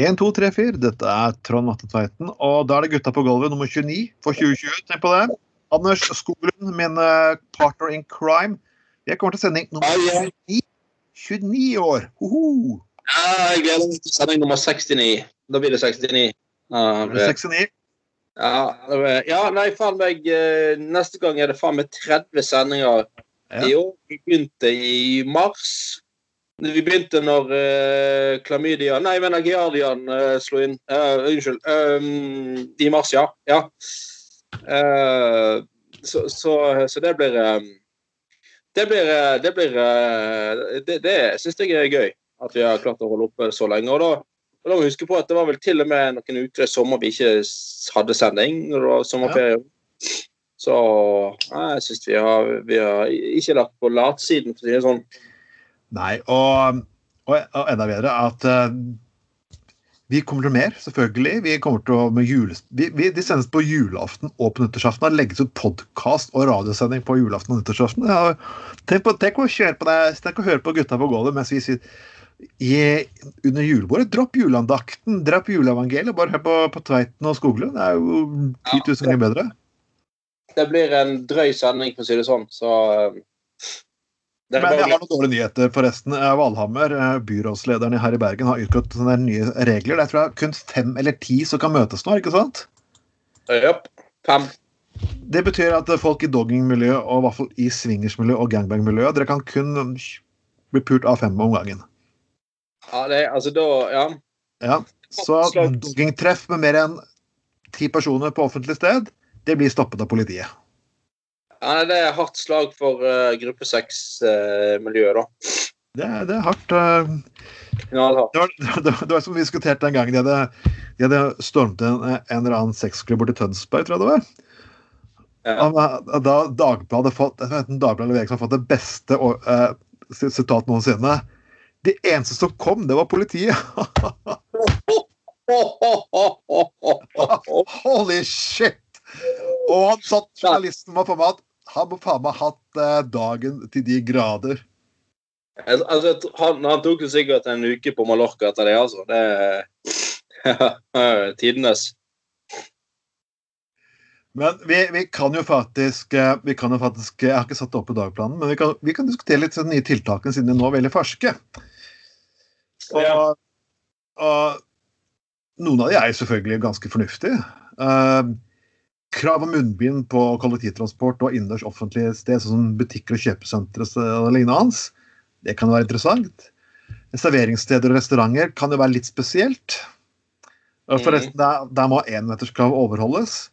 1, 2, 3, 4. Dette er Trond Matte Tveiten. Og da er det gutta på gulvet nummer 29 for 2020. Tenk på det. Anders Skoglund, min eh, partner in crime. Jeg kommer til sending nummer 29. 29 år. Hoho. Ja, jeg gleder meg til sending nummer 69. Da blir det 69. Ja, det, 69. ja, det ja nei, faen meg. eh, Neste gang er det faen meg 30 sendinger. Ja. I år vi begynte i mars. Vi begynte når uh, klamydia Nei, jeg mener giardian uh, slo inn. Uh, unnskyld. Um, I mars, ja. ja. Eh, så, så, så det blir um, Det blir, eh, det, blir eh, det, det syns jeg er gøy. At vi har klart å holde oppe så lenge. Og da, og da må vi huske på at det var vel til og med noen uker i sommer vi ikke hadde sending. når det var sommerferie. Så ja, jeg syns vi, vi har ikke lagt på latsiden, for å si det sånn. Nei, og, og, og enda bedre at uh, vi kommer til mer, selvfølgelig. Vi kommer til å med jule, vi, vi, De sendes på julaften og på nyttårsaften. Det legges ut podkast og radiosending på julaften og nyttårsaften. Ja, tenk, på, tenk, å kjøre på deg, tenk å høre på gutta på gulvet mens vi sitter i, under julebordet. Dropp juleandakten, dropp juleevangeliet. Bare hør på, på Tveiten og Skoglund. Det er jo 10 000 ganger bedre. Det blir en drøy sending, for å si det sånn. Så eh, Men jeg har noen dårlige nyheter, forresten. Eh, Valhammer, eh, byrådslederen her i Bergen, har utgått sånne nye regler. Det er tror jeg kun fem eller ti som kan møtes nå, ikke sant? Jepp. Fem. Det betyr at eh, folk i doggingmiljøet, og i hvert fall i swingersmiljøet og gangbangmiljøet, dere kan kun bli pult av fem om gangen. Ja, det, er- altså da Ja. Ja. Så doggingtreff med mer enn ti personer på offentlig sted, det blir stoppet av politiet. Ja det er hardt slag for uh, gruppe seks-miljøet, da. Det, det er hardt. Ja, Knallhardt. Det var, det, var, det var som vi diskuterte den gangen de hadde, de hadde stormet en, en eller annen sexklubb borti Tønsberg, tror jeg det var. Ja. Da Dagbladet fått, Dagbladet eller VG som hadde fått det beste uh, eh, sitat noensinne. De eneste som kom, det var politiet. Holy shit! Og han satt journalisten var på meg at han må faen meg hatt eh, dagen til de grader. Altså, han, han tok jo sikkert en uke på Mallorca etter det, altså. Det er tidenes. Men vi, vi kan jo faktisk eh, vi kan jo faktisk, Jeg har ikke satt det opp på dagplanen, men vi kan, vi kan diskutere litt de nye tiltakene siden de nå er veldig ferske. Og, Ja. og noen av de er jo selvfølgelig ganske fornuftige. Eh, krav om munnbind på kollektivtransport og innendørs offentlige sted, sånn som butikker og kjøpesentre og lignende, det kan være interessant. Serveringssteder og restauranter kan jo være litt spesielt. Forresten, der, der må énmeterskrav overholdes.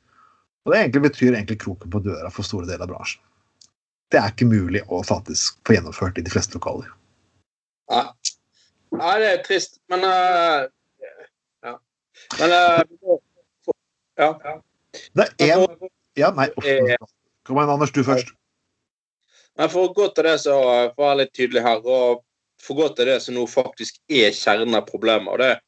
Og det egentlig betyr egentlig kroken på døra for store deler av bransjen. Det er ikke mulig å faktisk få gjennomført i de fleste lokaler. Ja. Nei, det er trist, men uh, Ja. Men eh, Ja. Det er én Ja, nei. Eh. Kom igjen, Anders, du først. men for å gå til det så eh, for å være litt tydelig her, og for å gå til det som nå faktisk er kjernen av problemet, og det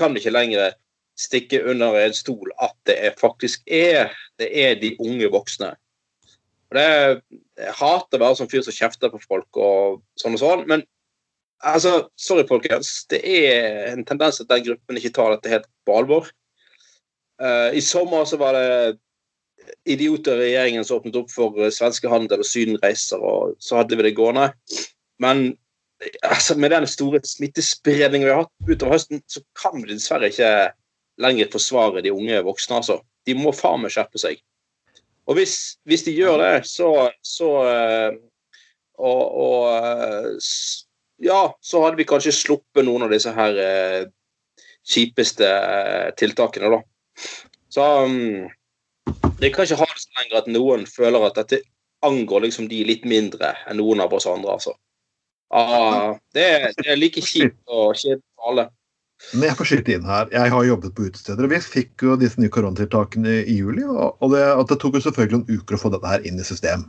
kan ikke lenger stikke under en stol at det er faktisk er. Det er de unge voksne. Og det Jeg hater å være sånn fyr som kjefter på folk og sånn og sånn, men altså, sorry, folkens. Det er en tendens at den gruppen ikke tar dette helt på alvor. Eh, I sommer så var det idioter i regjeringen som åpnet opp for svenske handel og sydenreiser, og så hadde vi det gående. Men eh, altså, med den store smittespredningen vi har hatt utover høsten, så kan vi dessverre ikke lenger forsvare de unge voksne. altså. De må faen meg skjerpe seg. Og hvis, hvis de gjør det, så, så uh, og, og eh, s- ja, så hadde vi kanskje sluppet noen av disse her uh, kjipeste eh, tiltakene, da. Så um, det kan ikke ha det så lenger at noen føler at dette angår liksom de litt mindre enn noen av oss andre, altså. Ah, det, er, det er like kjipt og kjedelig for alle. Men jeg får skyte inn her. Jeg har jobbet på utesteder, og vi fikk jo disse nye koronatiltakene i juli. Og det, det tok jo selvfølgelig noen uker å få dette her inn i system.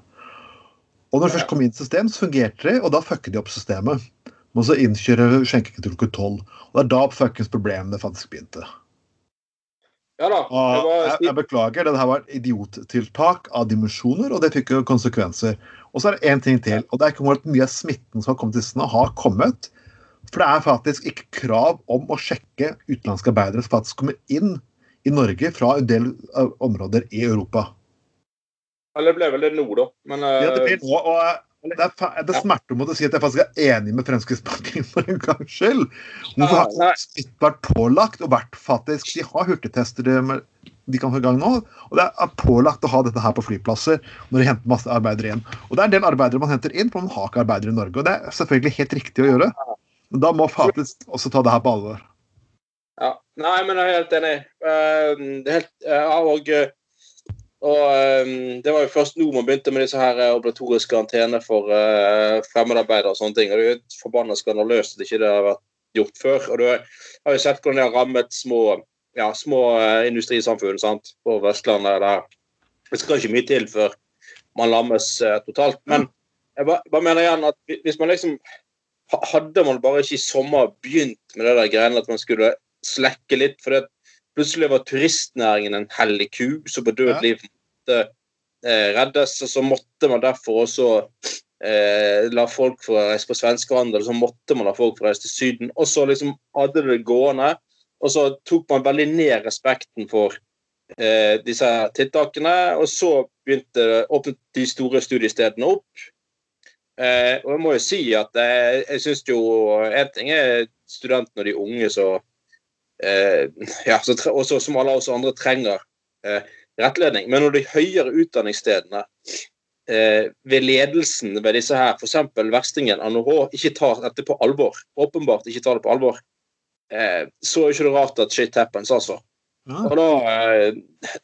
Og når det først kom inn i system, så fungerte det, og da fucket de opp systemet. Men så innkjører skjenking til klokka tolv. Og det er da fuckings problemene faktisk begynte. Ja da. Var, jeg, jeg beklager, det her var et idiottiltak av dimensjoner, og det fikk jo konsekvenser. Og så er det én ting til, og det er ikke hvor mye av smitten som har kommet til Sna, har kommet For det er faktisk ikke krav om å sjekke utenlandske arbeidere som faktisk kommer inn i Norge fra en del områder i Europa. Eller ble vel det nå, da. Men, uh... ja, det blir nå, og det, er, det smerter meg å si at jeg faktisk er enig med Fremskrittspartiet for en gangs skyld. Hvorfor har ikke vært pålagt og vært faktisk De har hurtigtester de kan få i gang nå. Og det er pålagt å ha dette her på flyplasser når de henter masse arbeidere inn. Og det er en del arbeidere man henter inn, for man har ikke arbeidere i Norge. Og det er selvfølgelig helt riktig å gjøre. Men da må faktisk også ta det her på alvor. Ja. Nei, men jeg er helt enig. Uh, det er helt, uh, og um, Det var jo først nå man begynte med disse her eh, obligatoriske karantene for uh, fremmedarbeidere og sånne ting. og Det er jo forbanna skandaløst at ikke det har vært gjort før. og Du har jo sett hvordan det har rammet små, ja, små uh, industrisamfunn sant, på Vestlandet. der Det skal ikke mye til før man lammes uh, totalt. Men jeg bare, bare, mener igjen at hvis man liksom Hadde man bare ikke i sommer begynt med det der greiene at man skulle slekke litt for det Plutselig var turistnæringen en hellig ku som på død liv måtte eh, reddes. og Så måtte man derfor også eh, la folk få reise på svenskehandel, så måtte man la folk få reise til Syden. Og så liksom hadde det gående, og så tok man veldig ned respekten for eh, disse tiltakene. Og så begynte åpnet de store studiestedene opp. Eh, og jeg må jo si at jeg, jeg syns jo En ting er studentene og de unge som Eh, ja, også, som alle oss andre trenger eh, rettledning. Men når de høyere utdanningsstedene eh, ved ledelsen ved disse her, f.eks. verstingen NHH, ikke tar dette på alvor, åpenbart ikke tar det på alvor, så er det ikke rart at shit happens, altså. Ja. Og da,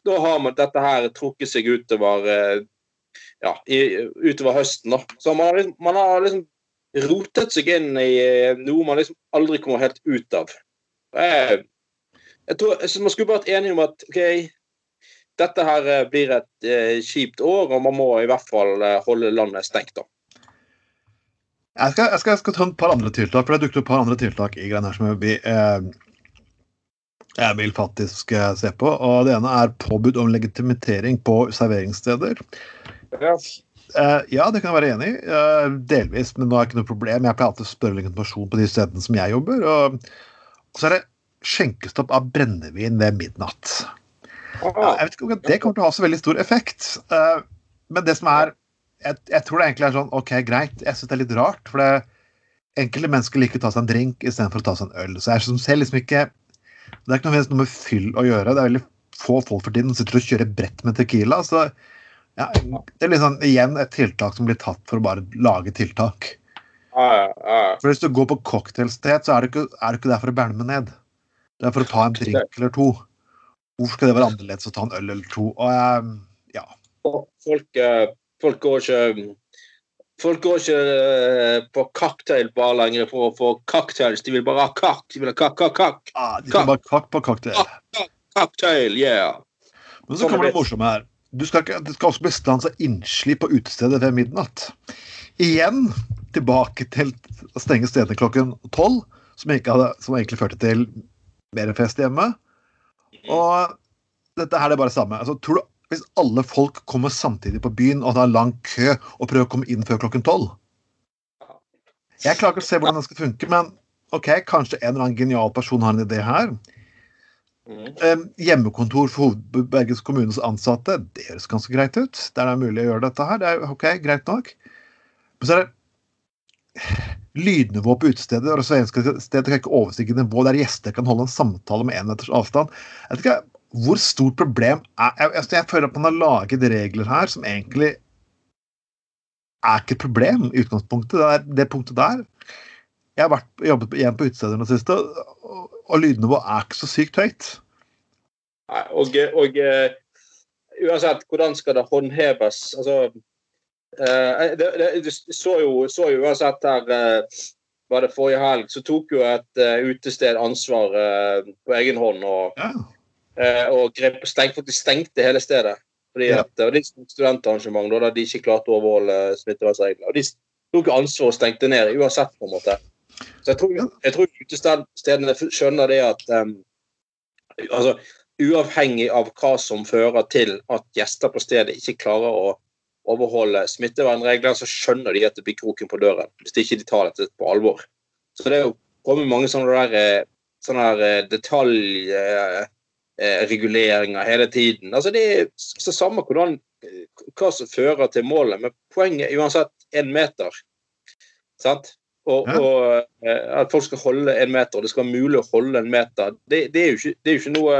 da, har man dette her trukket seg utover ja, utover høsten. da. Så man har, liksom, man har liksom rotet seg inn i noe man liksom aldri kommer helt ut av. Jeg, jeg tror, så Man skulle vært enige om at ok, dette her eh, blir et eh, kjipt år, og man må i hvert fall eh, holde landet stengt. da. Jeg skal, jeg, skal, jeg skal, ta et par andre tiltak, for det dukket opp et par andre tiltak i greiene her som jeg, eh, jeg vil faktisk eh, se på. og Det ene er påbud om legitimitering på serveringssteder. Ja. Eh, ja, det kan jeg være enig i. delvis, men nå er det ikke noe problem. Jeg pleier alltid å spørre legitimasjon på de stedene som jeg jobber. og og så er det skjenkestopp av brennevin ved midnatt. Jeg vet ikke om det kommer til å ha så veldig stor effekt. Eh, men det som er Jeg, jeg tror det egentlig er sånn OK, greit. Jeg syns det er litt rart. For det, enkelte mennesker liker å ta seg en drink istedenfor å ta seg en øl. Så jeg ser liksom ikke Det er ikke noe med fyll å gjøre. Det er veldig få folk for tiden som sitter og kjører brett med Tequila. Så ja, det er liksom igjen et tiltak som blir tatt for å bare lage tiltak. For Hvis du går på cocktailsted, så er du ikke, er du ikke der for å bælme ned. Det er for å ta en drink eller to. Hvorfor skal det være annerledes å ta en øl eller to? Og ja. Folk, eh, folk, går ikke Folk går ikke eh, på cocktailbar lenger for å få cocktails. De vil bare ha kakk. De vil ha kakk, kakk, kakk. Ah, de vil bare kakk på cocktail. Cocktail, yeah. Men så kommer det morsomme her. Du skal ikke, du skal også bli stans av innslipp på utestedet ved midnatt. Igjen tilbake til å stenge stedene klokken tolv, som, som, egentlig førte til mer fest hjemme. Og dette her er bare det samme. Altså, tror du, Hvis alle folk kommer samtidig på byen, og det er lang kø, og prøver å komme inn før klokken tolv Jeg klarer ikke å se hvordan det skal funke, men OK, kanskje en eller annen genial person har en idé her. Um, hjemmekontor for Bergens kommunes ansatte, det høres ganske greit ut. Der det er mulig å gjøre dette her. Det er OK, greit nok. Men så er det lydnivå på utestedet og stedet kan ikke overstige nivå der gjester kan holde en samtale med én meters avstand. Jeg vet ikke hvor stort problem er jeg, jeg, jeg føler at man har laget regler her som egentlig er ikke et problem i utgangspunktet. Det, er, det punktet der Jeg har vært, jobbet igjen på utesteder nå siste, og, og lydnivået er ikke så sykt høyt. Nei, og, og uh, uansett, hvordan skal det håndheves? Altså, Det, det, så jo, så jo uansett her uh, var det forrige helg, så tok jo et uh, utested ansvar på egen hånd og, ja. og grep, steng, faktisk stengte hele stedet. Fordi ja. at, og Det er studentarrangement da de ikke klarte å overholde smittevernreglene. Og de tok ansvar og stengte ned uansett, på en måte. Så jeg tror, jeg tror utestedene skjønner det at um, altså, Uavhengig av hva som fører til at gjester på stedet ikke klarer å overholde smittevernregler, så skjønner de at det blir kroken på døren. Hvis de ikke tar dette på alvor. Så det er jo kommer mange sånne der, eh, sånne der detaljreguleringer hele tiden. Altså det er så samme hvordan, hva som fører til målet, men poenget er uansett én meter. Sant? Og, og, at folk skal holde en meter, og det skal være mulig å holde en meter. Det, det, er, jo ikke, det er jo ikke noe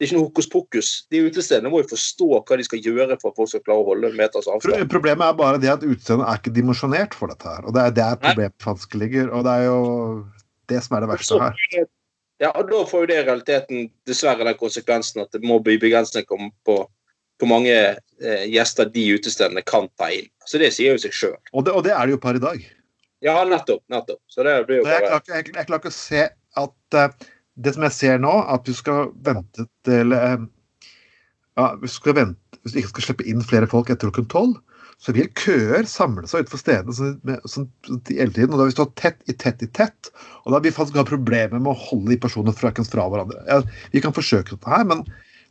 det er ikke noe hokus pokus. De utestedene må jo forstå hva de skal gjøre for at folk skal klare å holde en meters avstand. Problemet er bare det at utestedene er ikke dimensjonert for dette her. Og det er der problemet ligger. Og det er jo det som er det verste her. Ja, og da får jo det i realiteten dessverre den konsekvensen at det må bli begrensninger på hvor mange eh, gjester de utestedene kan ta inn. Så det sier jo seg sjøl. Og, og, det er det jo per i dag. Ja, nettopp. nettopp. Så det blir jo bare... Jeg klarer, ikke, jeg, jeg klarer ikke å se at uh, det som jeg ser nå, at vi skal vente til uh, ja, vi skal vente, Hvis vi ikke skal slippe inn flere folk etter klokken tolv, så vil køer samle seg utenfor stedene sånn, sånn, hele tiden. og Da vil vi stå tett i tett i tett. Og da vil vi faktisk ha problemer med å holde de personene fra, fra hverandre. Ja, vi kan forsøke dette her, men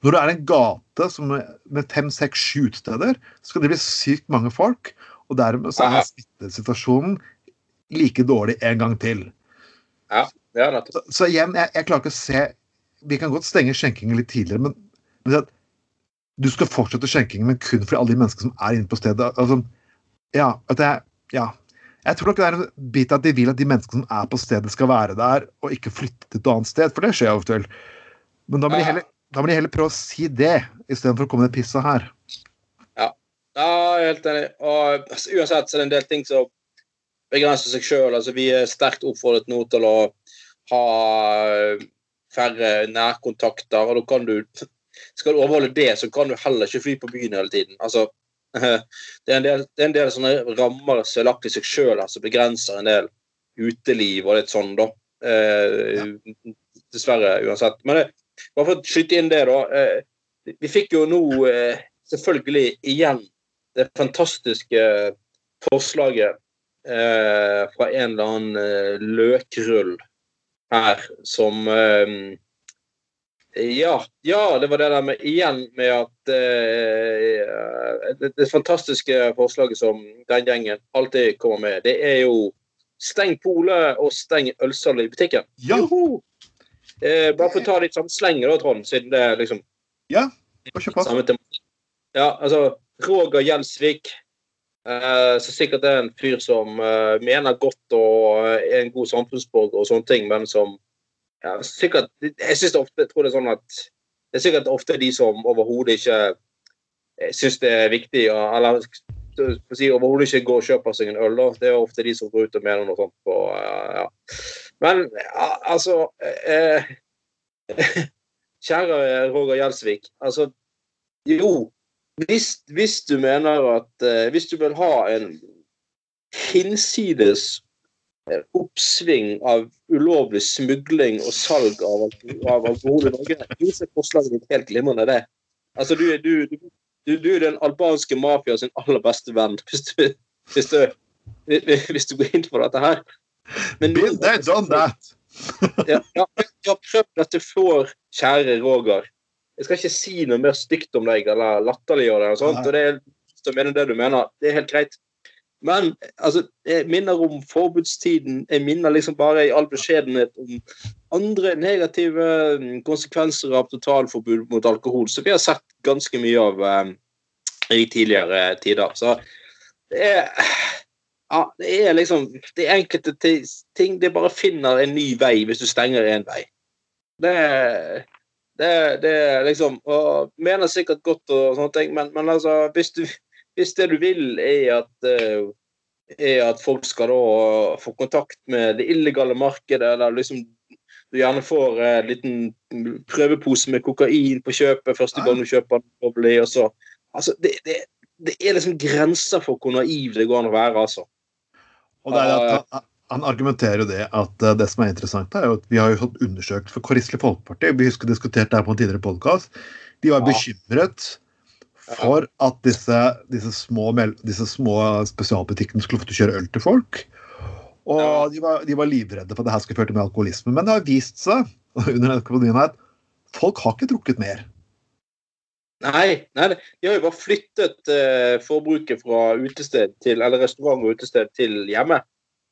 når det er en gate som med fem, seks, sju utesteder, så skal det bli sykt mange folk. Og dermed så er smittesituasjonen like dårlig en gang til. Ja, ja så, så, igjen, jeg, jeg, klarer ikke å se Vi kan godt stenge skjenkingen litt tidligere, men, men du skal fortsette skjenkingen, men kun for alle de menneskene som er inne på stedet. Altså, ja, at jeg, ja. Jeg tror nok det er en bit at de vil at de menneskene som er på stedet, skal være der, og ikke flytte til et annet sted, for det skjer ofte og. Men da må, de heller, da må de heller prøve å si det, istedenfor å komme med pissa her. Ja, ja helt enig. Og altså, uansett så er det en del ting som begrenser seg sjøl. Altså, vi er sterkt oppfordret nå til å ha færre nærkontakter, og da kan du skal du overholde det, så kan du heller ikke fly på byen hele tiden. Altså, det, er en del, er en del sånne rammer som er lagt i seg sjøl, som begrenser en del uteliv og litt sånn, da. Eh, ja. Dessverre, uansett. Men det, bare for å skyte inn det, da. Eh, vi fikk jo nå eh, selvfølgelig igjen det fantastiske forslaget eh, fra en eller annen eh, løkrull her som eh, ja, ja, det var det der med igjen med at uh, det, det, fantastiske forslaget som den gjengen alltid kommer med, det er jo steng polet og steng ølsalget i butikken. Ja. Uh, bare for å ta litt sånn sleng da, Trond, siden det liksom Ja, kjør på. Ja, altså Roger Gjelsvik. Uh, så sikkert det er en fyr som mener godt og er en god samfunnsborger og sånne ting, men som ja, sikkert, jeg synes ofte, tror det er sånn at det er sikkert ofte de som overhodet ikke eh, syns det er viktig, eller si, overhodet ikke går og kjøper seg en øl. Da. Det er ofte de som går ut og mener noe sånt. På, ja. Men altså eh, Kjære Roger Gjelsvik. Altså, jo, hvis, hvis, du mener at eh, Hvis du vil ha en hinsides oppsving av ulovlig smugling og salg av, av alkohol i Norge. så er forslaget ditt helt glimrende, det. Altså, du, du, du, du, er den albanske mafia sin aller beste venn, hvis du, hvis du, hvis går inn for dette her. Men Been there, done that. ja, ja, jeg har prøvd dette før, kjære Roger. Jeg skal ikke si noe mer stygt om deg eller latterliggjøre deg. og sånt, og det er, så mener det du mener. Det er helt greit. Men altså, jeg minner om forbudstiden. Jeg minner liksom bare i all beskjedenhet om andre negative mm, konsekvenser av totalforbud mot alkohol, som vi har sett ganske mye av eh, i tidligere tider. Så det er ja, det er liksom Det er enkelte ting Det bare finner en ny vei hvis du stenger en vei. Det, det, det er liksom og Mener sikkert godt og sånne ting, men, men altså, hvis du hvis det du vil er at, uh, er at folk skal da få kontakt med det illegale markedet, eller liksom du gjerne får en uh, liten prøvepose med kokain på kjøpet første gang du kjøper den, og så Altså, det, det, det, er liksom grenser for hvor naiv det går an å være, altså. Og det er at han, han argumenterer jo det at uh, det som er interessant, er jo at vi har jo fått undersøkt for Kristelig Folkeparti, vi husker diskutert det her på en tidligere podkast, de var bekymret for at disse, disse, små, disse små, spesialbutikkene skulle få til å kjøre øl til folk. Og ja. de, var, de, var, livredde for at det her skulle føre til mer alkoholisme. Men det har vist seg under denne at folk har ikke drukket mer. Nei, nei, de har jo bare flyttet uh, forbruket fra utested til, eller restaurant og utested til hjemme.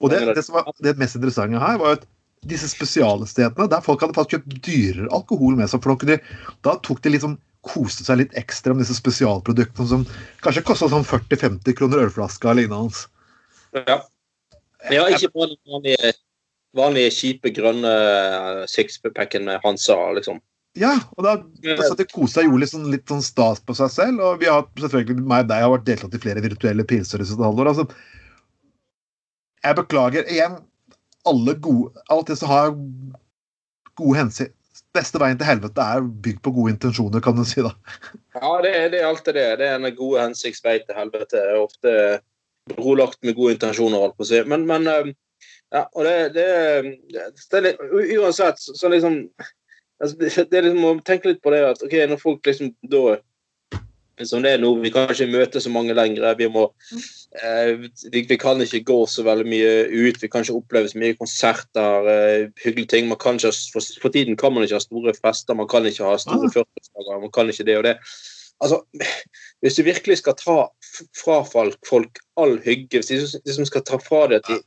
Og det, det som var det mest interessante her, var at disse spesialstedene der folk hadde faktisk kjøpt dyrere alkohol med seg. for de, Da tok de liksom koste seg litt ekstra med disse spesialproduktene som kanskje kosta sånn 40-50 kroner ølflaska og lignende. Ja. ja, ikke bare den vanlige, vanlige kjipe grønne sixpacken med Hansa, liksom. Ja, og da, da satt de koste seg og gjorde sånn, litt sånn stas på seg selv. Og vi har selvfølgelig, meg og deg har vært deltatt i flere virtuelle pilser i halvår. Altså, jeg beklager igjen alle gode Alt det som har gode hensikt Beste veien til helvete er bygd på gode intensjoner, kan du si da. Ja, det, det er alltid det. Det er en gode hensikts til helvete. Det er ofte brolagt med gode intensjoner, holdt på å si. Men, men ja, og det, det, det er litt, Uansett, så liksom altså, det, er liksom å tenke litt på det at ok, når folk liksom da som det er nå. Vi kan ikke møte så mange lenger. Vi, må, eh, vi, vi, kan ikke gå så veldig mye ut. Vi kan ikke oppleve så mye konserter, eh, hyggelige ting. Man kan ikke, for, for, tiden kan man ikke ha store fester, man kan ikke ha store. Ah. Man kan ikke det og det. Altså, hvis du virkelig skal ta fra folk, all hygge, hvis de som skal ta fra det at de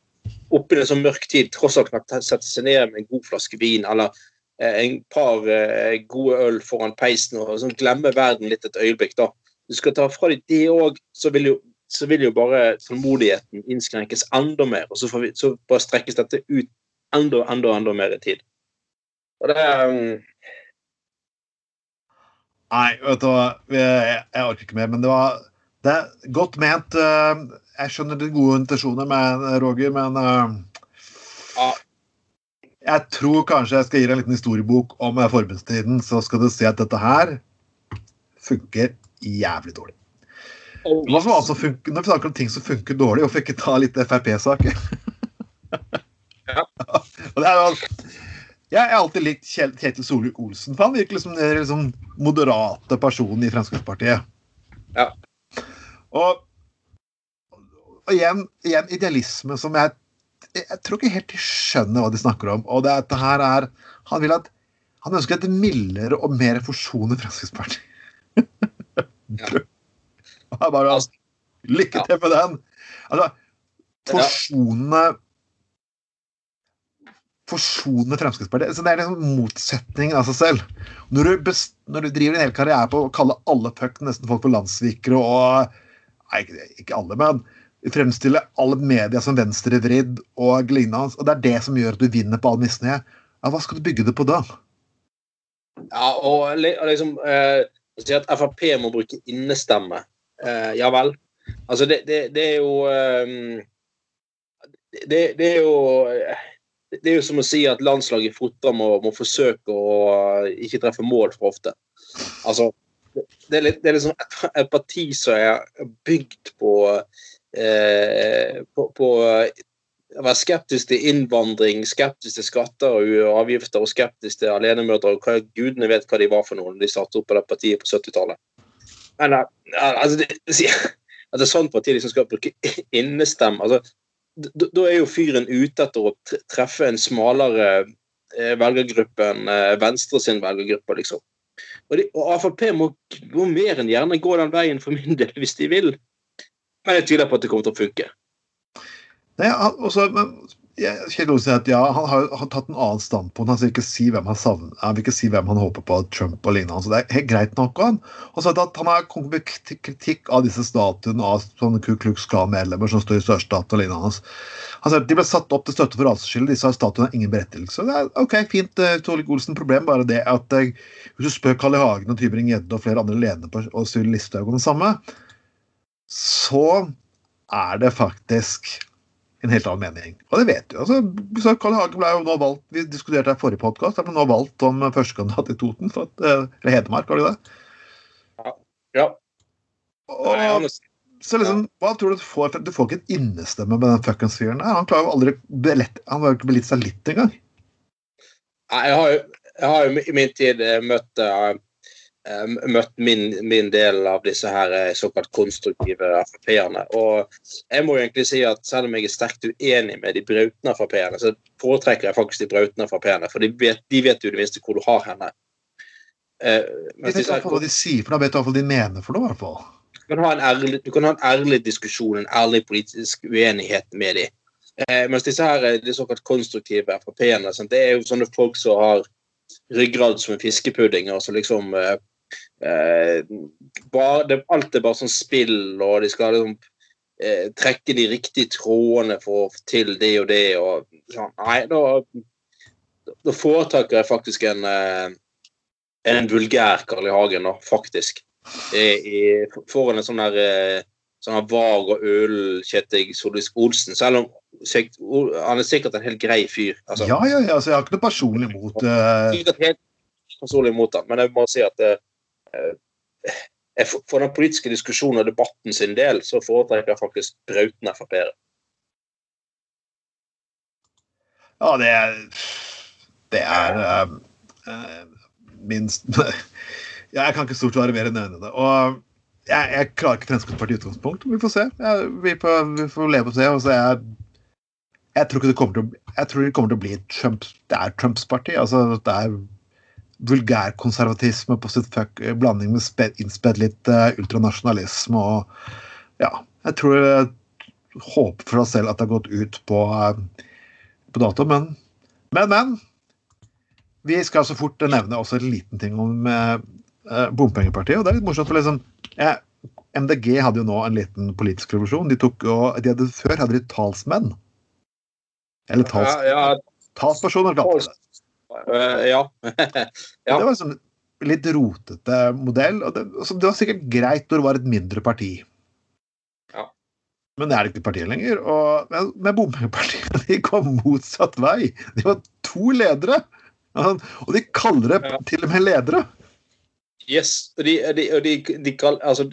oppi en sånn mørk tid tross alt kan sette seg ned med en god flaske vin eller en par eh, gode øl foran peisen og sånn, glemme verden litt et øyeblikk, da du skal ta fra dem det òg, så, så, vil jo bare tålmodigheten innskrenkes enda mer. Og så, vi, så bare strekkes dette ut enda, enda, enda mer i tid. Og det um... Nei, vet du hva, jeg, jeg orker ikke mer. Men det var det er godt ment. Eh, jeg skjønner de gode intensjoner med Roger, men uh, ja. Jeg tror kanskje jeg skal gi deg en liten historiebok om forbundstiden, så skal du se at dette her funker jævlig dårlig. Hva som altså funker, når vi snakker om ting som funker dårlig, hvorfor ikke ta litt Frp-saker? ja. er jeg har alltid likt Kjetil Solvik-Olsen, for han virker liksom den liksom moderate personen i Fremskrittspartiet. Ja. Og, og igjen, igjen, idealisme som jeg Jeg tror ikke helt de skjønner hva de snakker om. Og det, det her er Han vil at han ønsker et mildere og mer forsonende Fremskrittsparti. Ja. Bare, altså, lykke til med den! Altså, forsonende Forsonende Fremskrittspartiet. Så det er liksom motsetningen av seg selv. Når du, når du, driver en hel karriere på å kalle alle puck, nesten folk for landssvikere og Nei, ikke alle, men fremstille alle media som venstrevridd og lignende. Og det er det som gjør at du vinner på all misnøye. Ja, hva skal du bygge det på da? Ja, og liksom eh, si at Frp må bruke innestemme. Eh, ja vel. Altså, det, det, det er jo eh, det, det, er jo Det er jo som å si at landslaget i fotball må, må, forsøke å ikke treffe mål for ofte. Altså, det er, litt, det er liksom et parti som er bygd på, eh, på, på være skeptisk til innvandring, skeptisk til skatter og avgifter og skeptisk til alenemødre. og hva, Gudene vet hva de var for noen de satte opp på det partiet på 70-tallet. Eh, altså, det, at er sånt parti som skal bruke innestemme altså, Da er jo fyren ute etter å treffe en smalere eh, velgergruppe enn eh, Venstre sin velgergruppe, liksom. Og, de, og Frp må, må mer enn gjerne gå den veien for min del, hvis de vil. Men jeg tviler på at det kommer til å funke. Nei, også, men, Kjell Olsen sier at ja, han har, har tatt en annen standpunkt. Han vil ikke si hvem han savner, han vil ikke si hvem han håper på, Trump og lignende. Så det er helt greit nok. Han har sagt at han har kommet med kritikk av disse statuene av sånne Ku Klux Klan-medlemmer som står i sørstaten og lignende. Han sier at De ble satt opp til støtte for raseskille. Disse statuene har ingen berettigelse. Det er ok, fint, uh, Tore Olsen. Problem bare det at uh, hvis du spør Kalle Hagen og Tybring-Gjedde og flere andre ledere og Sylvi Listhaug om det samme, så er det faktisk en helt annen mening. Og det vet du. altså, Karl Hagen ble jo nå valgt, Vi diskuterte det i forrige podkast. ble nå valgt som førstekandidat i Toten. For at, eh, eller Hedmark, var det det? Ja. ja. Og, så liksom, hva tror Du du får Du får ikke et innestemme med den fuckings fyren der. Han klarer jo aldri belett, Han har jo ikke belitt seg litt engang. Jeg har jo, jeg har i min tid eh, møtt uh, møtt min, min, del av disse her eh, såkalt konstruktive Frp-erne. Og jeg må egentlig si at selv om jeg er sterkt uenig med de brautende Frp-erne, så foretrekker jeg faktisk de brautende Frp-erne, for de vet, de vet, jo det minste hvor du har henne. Eh, jeg vet iallfall hva de sier, for da vet du hva de mener for noe, i hvert fall. Du kan, ha en ærlig, du kan ha en ærlig diskusjon, en ærlig politisk uenighet med dem. Eh, mens disse her, eh, de såkalt konstruktive Frp-ene, det er jo sånne folk som har ryggrad som en fiskepudding. og som liksom eh, eh, bare, det, Alt er bare sånn spill, og de skal liksom eh, trekke de riktige trådene for å få til det og det. og sånn. Nei, da, da foretrekker jeg faktisk en, eh, en vulgær Carl I. Hagen, da, faktisk. I, i, foran en sånn der sånn vag og øl Kjetil Solvik-Olsen. Selv om han er sikkert en helt grei fyr. Altså, ja, ja, ja, altså, jeg har ikke noe personlig imot uh... helt personlig imot han, men jeg må si at uh, for den politiske diskusjonen og debatten sin del, så foretrekker jeg faktisk brautende Frp-ere. Ja, det er Det er uh, minst Jeg kan ikke stort være mer enn enig i det. Og jeg, jeg, klarer ikke Fremskrittspartiet i utgangspunkt. Vi får se. Jeg, vi, får, vi, får, leve og se. Og så jeg, jeg tror det kommer til å, jeg tror det kommer til å bli Trump, det er Trumps parti. altså Det er vulgærkonservatisme på sitt fuck, blanding med innspedd litt uh, ultranasjonalisme og Ja. Jeg tror jeg håper for oss selv at det har gått ut på, uh, på dato, men Men, men. Vi skal så fort nevne også en liten ting om uh, bompengepartiet. og det er litt morsomt, for liksom ja, MDG hadde jo nå en liten politisk revolusjon. De, tok, og de hadde, før hadde de talsmenn. Eller tals, ja, ja. talspersoner, det. Uh, ja. ja. Det var en sånn litt rotete modell. og det, altså, det, var sikkert greit når det var et mindre parti. Ja. Men det er ikke partiet lenger. Og med, bompengepartiet de kom motsatt vei. De var to ledere. Og de kaller det til og med ledere. Yes. og de, de, de, de, altså,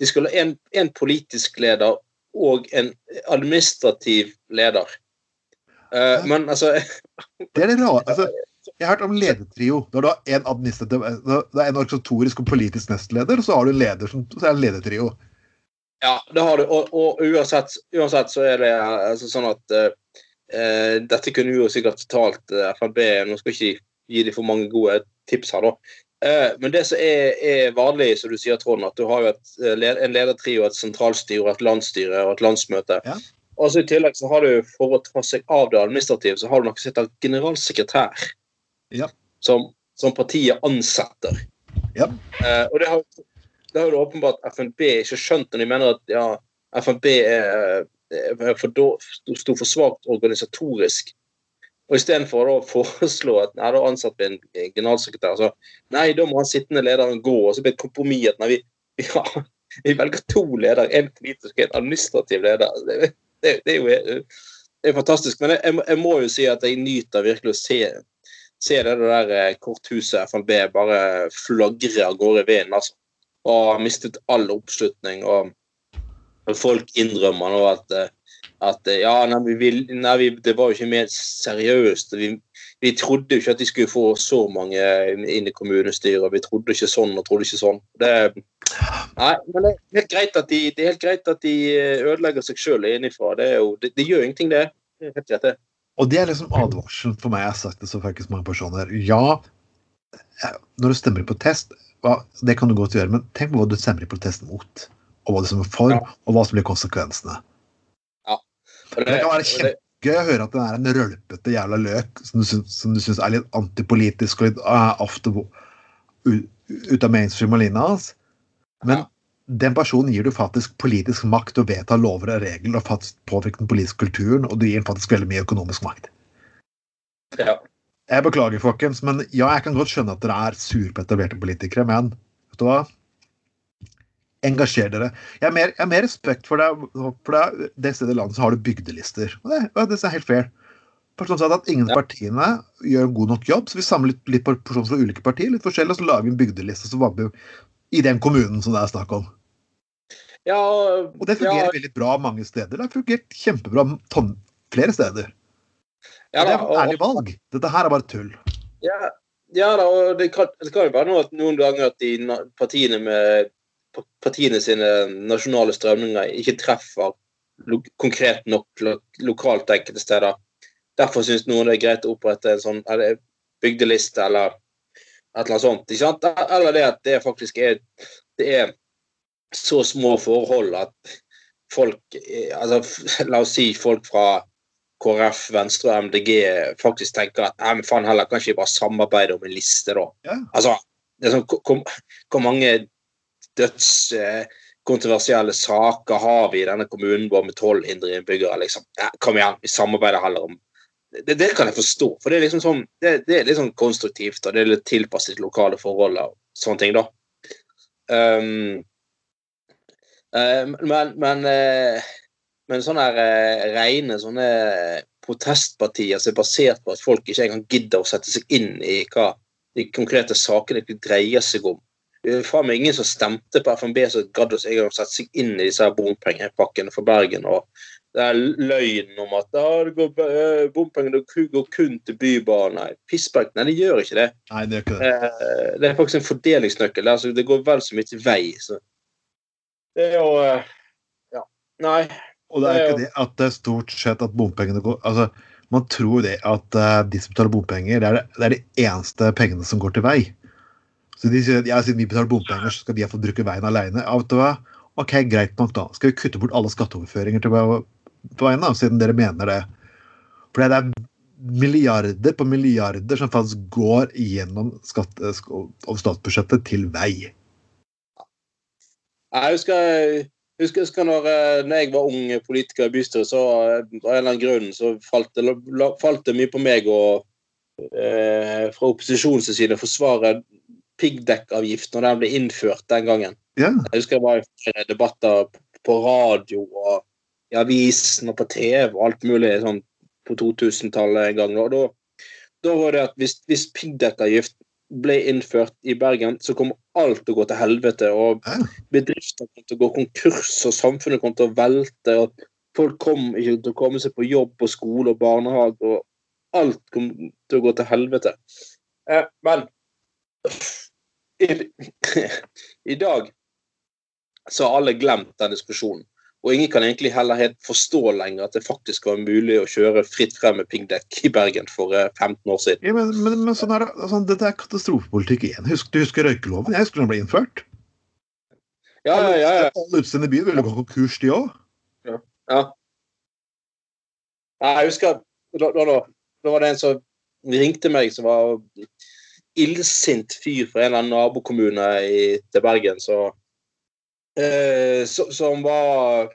de skulle ha en, en, politisk leder og en administrativ leder. Uh, men altså Det er det rare. Altså, jeg har hørt om ledertrio. Når du har en er en organisatorisk og politisk nestleder, så har du en leder som så er en ledertrio. Ja, det har du. Og, og uansett, uansett, så er det altså, sånn at uh, Dette kunne jo sikkert talt uh, FNB Nå skal ikke gi dem for mange gode tips her, da. Uh, men det som er, er, vanlig, som du sier, Trond, at du har jo et, eh, en ledertrio, et sentralstyre, et landsstyre og et landsmøte. Ja. Og så I tillegg så har du, for å ta seg av det administrative, så har du noe som heter generalsekretær. Ja. Som, som, partiet ansetter. Ja. Eh, og det har, det har jo åpenbart FNB ikke skjønt når de mener at ja, FNB er, er for, sto for svakt organisatorisk og istedenfor å foreslå at nei, da ansetter vi en generalsekretær, så nei, da må han sittende lederen gå. Og så blir det et kompromiss at nei, vi, ja, vi velger to ledere, en politisk og en administrativ leder. Det, det, det er jo det er fantastisk. Men jeg, jeg, må jo si at jeg nyter virkelig å se, se det der eh, korthuset FNB bare flagre av gårde i vinden. altså. Og har mistet all oppslutning. og Folk innrømmer nå at eh, at eh, ja, nei, vi, nei, det var jo ikke mer seriøst. Vi, vi, trodde jo ikke at de skulle få så mange inn i kommunestyret. Vi trodde ikke sånn og trodde ikke sånn. Det, nei, men det er helt greit at de, det er helt greit at de ødelegger seg sjøl innenfra. Det, jo, det, det, gjør ingenting, det. helt greit, det. Og det er liksom advarselen for meg. Jeg har sagt det så faktisk mange personer. Ja, eh, når du stemmer i protest, det kan du godt gjøre, men tenk på hva du stemmer i protest mot. Og hva du stemmer for, ja. og hva som blir konsekvensene. Det, det, kan være kjempegøy å høre at den er en rølpete jævla løk som du, syns, som du syns er litt antipolitisk og litt uh, ut av mainstream og linja hans. Men ja. Den personen gir du faktisk politisk makt å vedta lover og regler og faktisk påvirke den politiske kulturen, og du gir den faktisk veldig mye økonomisk makt. Ja. Jeg beklager, folkens, men ja, jeg kan godt skjønne at dere er sure på etablerte politikere, men vet du hva? Engasjer dere. Jeg har mer, jeg har mer respekt for det, for det, det stedet i landet så har du bygdelister. Og det, og det er helt fair. Personen sa at ingen av partiene gjør en god nok jobb, så vi samler litt, litt personer fra ulike partier, litt forskjellig, og så lager vi en bygdeliste så var i den kommunen som det er snakk om. Ja, og det fungerer ja. veldig bra mange steder. Det har fungert kjempebra flere steder. Ja, da, det er et ærlig valg. Dette her er bare tull. Ja, ja da, og det kan, det kan jo være noe at noen ganger at de partiene med partiene sine nasjonale strømninger ikke treffer lo konkret nok lo lokalt enkelte steder. Derfor syns noen det er greit å opprette en sånn bygdeliste eller et eller annet sånt. Eller det at det faktisk er, det er så små forhold at folk altså, La oss si folk fra KrF, Venstre og MDG faktisk tenker at nei, men faen heller, kan ikke vi bare samarbeide om en liste, da? Ja. Altså, det sånn, hvor, hvor mange dødskontroversielle saker har vi i denne kommunen vår med tolv indre innbyggere? liksom? Ja, kom igjen, vi samarbeider heller om det, det kan jeg forstå, for det er liksom sånn, det, det er litt sånn konstruktivt og det er litt tilpasset lokale forhold og sånne ting, da. Um, men men, uh, men sånne her, uh, rene sånne protestpartier som er basert på at folk ikke engang gidder å sette seg inn i hva de konkrete sakene dreier seg om. Det faen meg ingen som stemte på FNB som gadd å sette seg inn i disse bompengepakkene for Bergen. og det er løgnen om at ah, det går, uh, bompengene går kun til Bybanen. Nei, pissberg. Nei, det gjør ikke det. Nei, det gjør ikke det. Det er faktisk en fordelingsnøkkel. Altså, det går vel så mye til vei. Så. Det er jo uh, Ja. Nei. Og det er ikke det at det er stort sett at bompengene går altså, Man tror det at de som betaler bompenger, det er, det, det er de eneste pengene som går til vei. Så de sier at ja, siden vi betaler bompenger, så skal de få bruke veien alene. Ja, vet du hva? Ok, greit nok, da. Skal vi kutte bort alle skatteoverføringer til veien, da, siden dere mener det. For det er milliarder på milliarder som faktisk går gjennom skatte, over statsbudsjettet til vei. Jeg husker, jeg husker, når, eh, når, jeg var ung politiker i bystyret, så eh, av en eller annen grunn så falt det, falt det mye på meg å eh, fra opposisjonens side forsvare piggdekkavgift når den ble innført den gangen. Yeah. Jeg husker jeg var i debatter på radio og i avisen og på TV og alt mulig sånn på 2000-tallet en gang. Og da, da, var det at hvis, hvis piggdekkavgift ble innført i Bergen, så kommer alt til å gå til helvete. Og bedrifter kommer til å gå konkurs, og samfunnet kommer til å velte. og Folk kommer ikke til å komme seg på jobb og skole og barnehage. og Alt kommer til å gå til helvete. Eh, men i, i dag så har alle glemt den diskusjonen. Og ingen kan egentlig heller helt forstå lenger at det faktisk var mulig å kjøre fritt frem med piggdekk i Bergen for 15 eh, år siden. Ja, men, men, men sånn er det, sånn, Dette er katastrofepolitikk igjen. Husk, du husker røykeloven? Jeg husker den ble innført. Ja, ja, ja. ja. Alle utestedene i byen ville gå konkurs, de òg. Ja. ja. Jeg husker da, da, da, da var det en som ringte meg som var illsint fyr fra en eller annen nabokommune i, til Bergen. så Eh, som var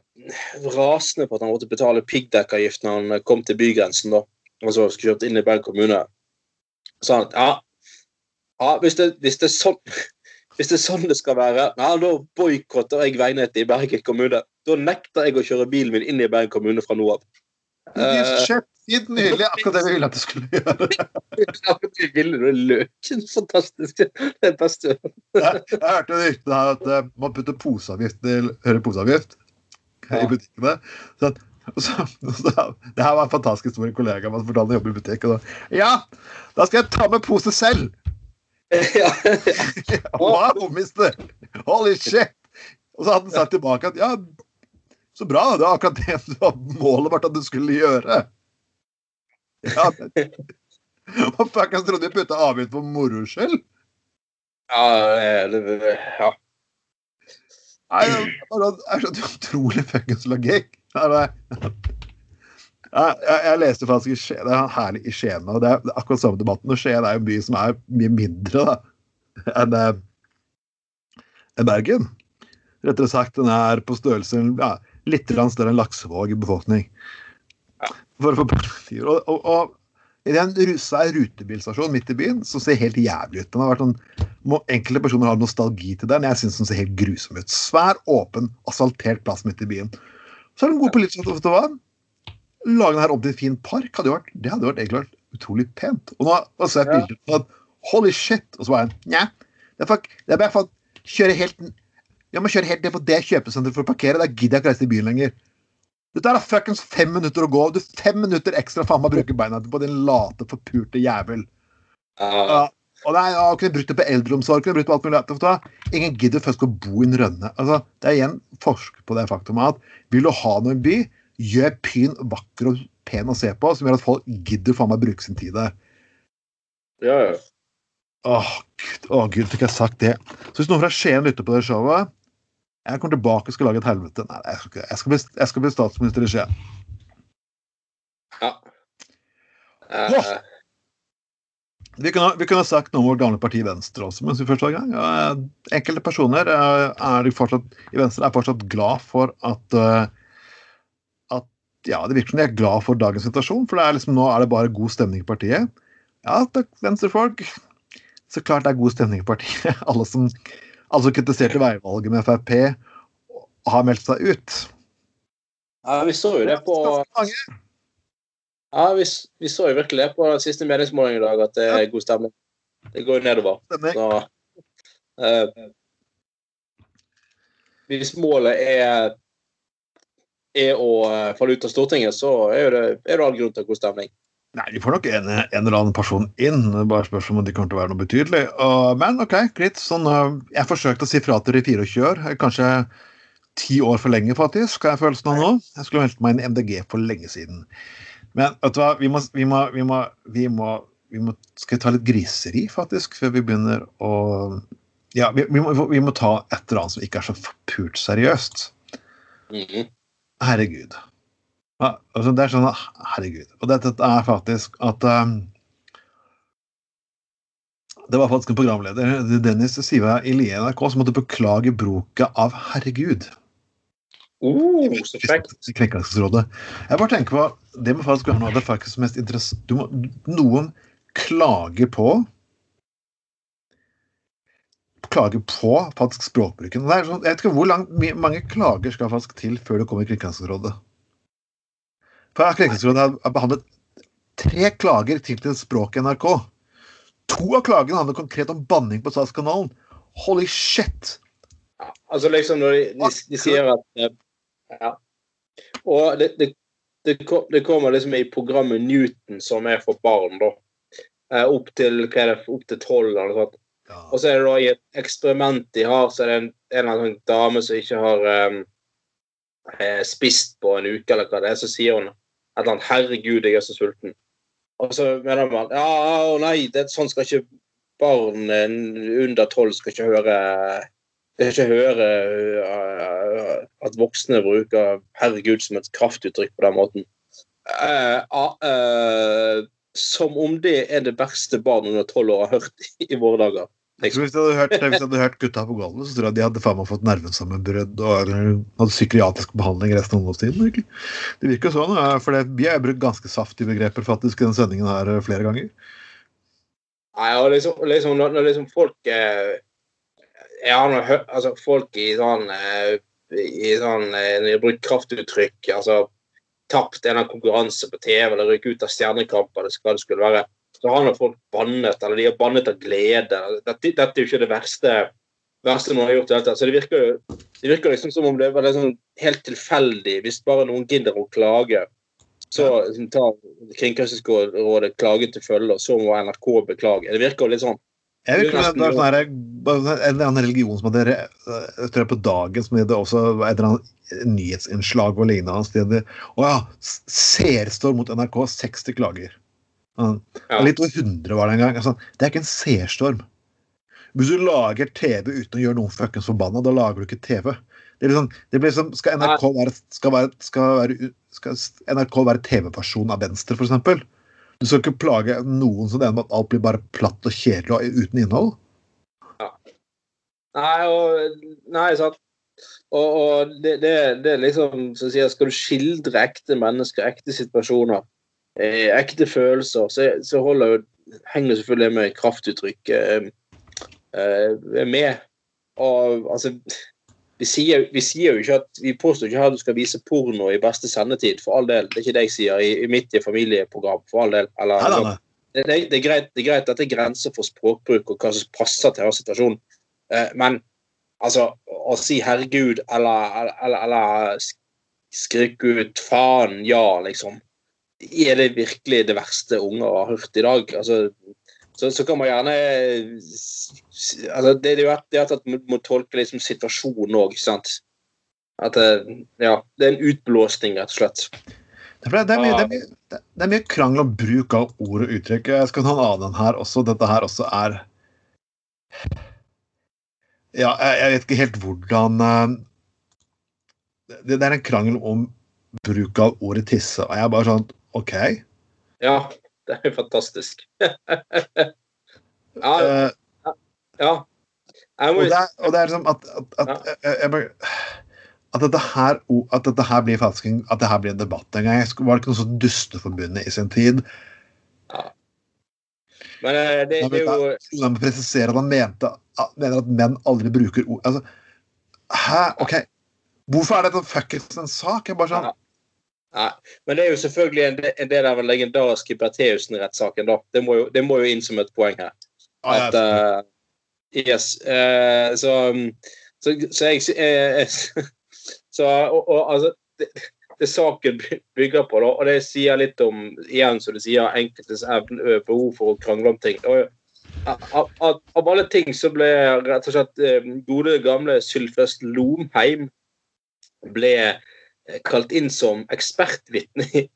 rasende på at han måtte betale piggdekkavgift når han kom til bygrensen. da, altså skulle kjøpt inn i Bergen kommune. Så han ja, ja hvis, det, hvis, det sånn, hvis, det, er sånn, det skal være, ja, da boikotter jeg veinettet i Bergen kommune. Da nekter jeg å kjøre bilen min inn i Bergen kommune fra nå av. Kjempefint, nydelig. Akkurat det vi ville at du skulle gjøre. Vi ville. Løken, fantastisk. Det er beste. jeg, jeg hørte ryktet her at uh, man putter poseavgift til hører poseavgift i butikkene. Så, så, så, det her var en fantastisk historie. En kollega som fortalte å jobber i butikk. Og da, ja, da skal jeg ta med pose selv! Ja, ja. wow, mister! Holy shit! Og så hadde han sagt tilbake at ja, så bra! Det var akkurat det målet vårt at du skulle gjøre. Ja, Hva fuckings trodde du putta avgift på moro skyld? Ja, det, ja. Nei, det er så utrolig fuckings logikk. Jeg, jeg, jeg, leste faktisk i Skien, det er herlig i Skien, og det er, det er akkurat samme debatten. og Skien er jo en by som er mye mindre da, enn en Bergen. Rettere sagt, den er på størrelse ja, litt større enn Laksevåg i befolkning. For å få perspektiv. Og, og, og, i den svær rutebilstasjon midt i byen som ser helt jævlig ut. Den har vært sånn, må, enkelte personer har nostalgi til den. Jeg syns den ser helt grusom ut. Svær, åpen, asfaltert plass midt i byen. Så er det en god politisk hva? Lage den her om til en fin park hadde vært, det hadde vært egentlig vært utrolig pent. Og nå har jeg et bilde på at holy shit, og så var jeg nja. Det er bare for å kjøre helt jeg må kjøre helt ned på det kjøpesenteret for å parkere. Da gidder jeg ikke reise i byen lenger. Dette er fuckings fem minutter å gå. Du fem minutter ekstra faen meg bruker beina på din late, forpurte jævel. Uh. og nei, jeg kunne brukt det på eldreomsorg. Kunne brukt på alt mulig. Ingen gidder først å bo i en rønne. Altså, det er igjen forsk på det faktumet at vil du ha noe i en by, gjør byen vakker og pen å se på, som gjør at folk gidder faen meg bruke sin tid der. Ja, ja. Åh, Gud, åh, Gud, fikk jeg sagt det. Så hvis noen fra Skien lytter på det showet jeg kommer tilbake og skal lage et helvete. Nei, jeg skal, jeg skal, bli, jeg skal bli statsminister i Skien. Ja. Uh, vi kunne, vi kunne, sagt noe om vårt gamle parti Venstre også, mens vi først var i gang. Enkelte personer er fortsatt, i Venstre er fortsatt glad for at, at ja, Det virker som de er glad for dagens situasjon, for er liksom, nå er det bare god stemning i partiet. Ja, takk, venstrefolk. Så klart det er god stemning i partiet. Alle som, som kritiserte veivalget med Frp, har meldt seg ut. Ja, vi så jo det på ja, vi, vi, så jo virkelig det på den siste meningsmålingen i dag, at det er god stemning. Det går jo nedover. Så, uh, hvis målet er, er å uh, falle ut av Stortinget, så er, det, er det all grunn til god stemning. Nei, de får nok en, en, eller annen person inn. Bare spørsmål om de kommer til å være noe betydelig. Og, men OK, greit. Sånn, uh, jeg forsøkte å si fra til de 24 år. Kanskje ti år for lenge, faktisk, skal jeg følelsen av nå. Jeg skulle meldt meg inn i MDG for lenge siden. Men vet du hva, vi må, vi må, vi må, vi må, vi må Skal vi ta litt griseri, faktisk, før vi begynner å Ja, vi, må, vi må ta et eller annet som ikke er så pult seriøst. Mm. Herregud. Altså det er sånn Herregud. Og dette er faktisk at um, det var faktisk en programleder, Dennis Siva i NRK, som måtte beklage bruket av 'herregud'. Uh, så frekt. Jeg bare tenker på Det må faktisk være noe av det faktisk mest interessante Noen klager på Klager på faktisk språkbruken. Sånn, jeg vet ikke hvor lang, mange klager skal faktisk til før det kommer Kringkastingsrådet. For Kringkastingsrådet har behandlet tre klager til språket i NRK. To av klagene handler konkret om banning på statskanalen. Holy shit! Altså liksom når de, de, de sier at eh, ja. Og det, det, det, det, kommer liksom i programmet Newton, som er for barn, da. Eh, opp til hva er det, opp til tolv eller noe sånt. Ja. Og så er det da i et eksperiment de har, så er det en, en eller annen dame som ikke har um, spist på en uke, eller hva det er, så sier hun et eller annet 'Herregud, jeg er så sulten'. Og så mener man ja, å nei, det, sånn skal ikke barn under tolv skal ikke høre ikke høre uh, at voksne bruker 'herregud' som et kraftuttrykk på den måten. Uh, uh, som om det er det verste barn under tolv år har hørt i våre dager. Liksom. Hvis, jeg, hørt, hvis de hadde hørt gutta på gulvet, så tror jeg de hadde faen meg fått nervesammenbrudd og hadde psykiatrisk behandling resten av ungdomstiden. Det virker jo sånn, for det, vi har brukt ganske saftige begreper faktisk i denne sendingen her flere ganger. Nei, og liksom, liksom når, når liksom folk eh, jeg har noe, altså, folk i sånn eh, i sånn, eh, Når de har brukt kraftuttrykk, altså tapt en av konkurranse på TV eller rykket ut av Stjernekamp eller hva det skulle være, så har nå folk bannet, eller de har bannet av glede. Dette, dette er jo ikke det verste, verste noen har gjort. Dette. Så det virker, jo, det virker liksom som om det var liksom helt tilfeldig. Hvis bare noen gidder å klage, så liksom, tar Kringkastingsrådet klagen til følge, og så må NRK beklage. Det virker jo litt sånn jeg vil det er sånn En eller annen religion som hadde jeg tror på dagen som hadde også et eller annet nyhetsinnslag og lignende. Å ja, seerstorm mot NRK, 60 klager. Ja. Litt over 100 var det en gang. Altså, det er ikke en seerstorm. Hvis du lager TV uten å gjøre noen fuckings forbanna, da lager du ikke TV. Det, liksom, det blir som, skal NRK være, skal være, skal være, skal NRK være TV-versjonen av Venstre, f.eks.? Du skal ikke plage noen som det med at alt blir bare platt og kjedelig og uten innhold. Ja. Nei, og, nei, sant. Og, og det, det, det, er liksom så sier, Skal du skildre ekte mennesker, ekte situasjoner, ekte følelser, så, så holder jo, henger selvfølgelig med kraftuttrykk eh, eh, med. Og altså vi sier, vi sier, jo ikke at vi påstår ikke at du skal vise porno i beste sendetid, for all del. Det er ikke det jeg sier i, i mitt familieprogram, for all del. Eller, nei, nei. Det, det, det, er greit, det er greit at det er grenser for språkbruk og hva som passer til hver situasjon, eh, men altså å si 'herregud' eller, eller, eller skrike ut 'faen', ja, liksom. Er det virkelig det verste unger har hørt i dag? Altså, så, så, kan man gjerne altså Det, det er jo at man må tolke liksom situasjonen òg, ikke sant. At ja, det er en utblåsning, rett og slett. Det er, det, er mye, det, er mye, det er, mye, krangel om bruk av ord og uttrykk. Jeg skal ta en annen her også. Dette her også er Ja, jeg, jeg vet ikke helt hvordan eh, det, det, er en krangel om bruk av ordet tisse. Og jeg er bare sånn OK. Ja, det er jo fantastisk. ja, Eh, ja. Og, det er, og det er liksom at, at, at, jeg, at dette her at dette her blir falsking, at det her blir en debatt en gang. Jeg Var det ikke noe sånt Dusteforbundet i sin tid? Ja. men eh, det, det er jo La meg presisere at han mente, mener at menn aldri bruker ord altså, Hæ? OK. Hvorfor er dette fuckings en sak? Jeg bare sånn Ja. Nei, men det er jo selvfølgelig en, en del av den legendariske Bertheussen-rettssaken. da. Det må, jo, det må jo inn som et poeng her. At, eh, yes. Uh, så, så, så jeg uh, Så og, og altså det, det saken bygger på, da, og det sier litt om igjen som du sier, enkeltes evne, behov for å krangle om ting. Og, av, av, av alle ting så ble rett og slett gode, gamle Sylfest Lomheim ble kalt inn som ekspertvitne i,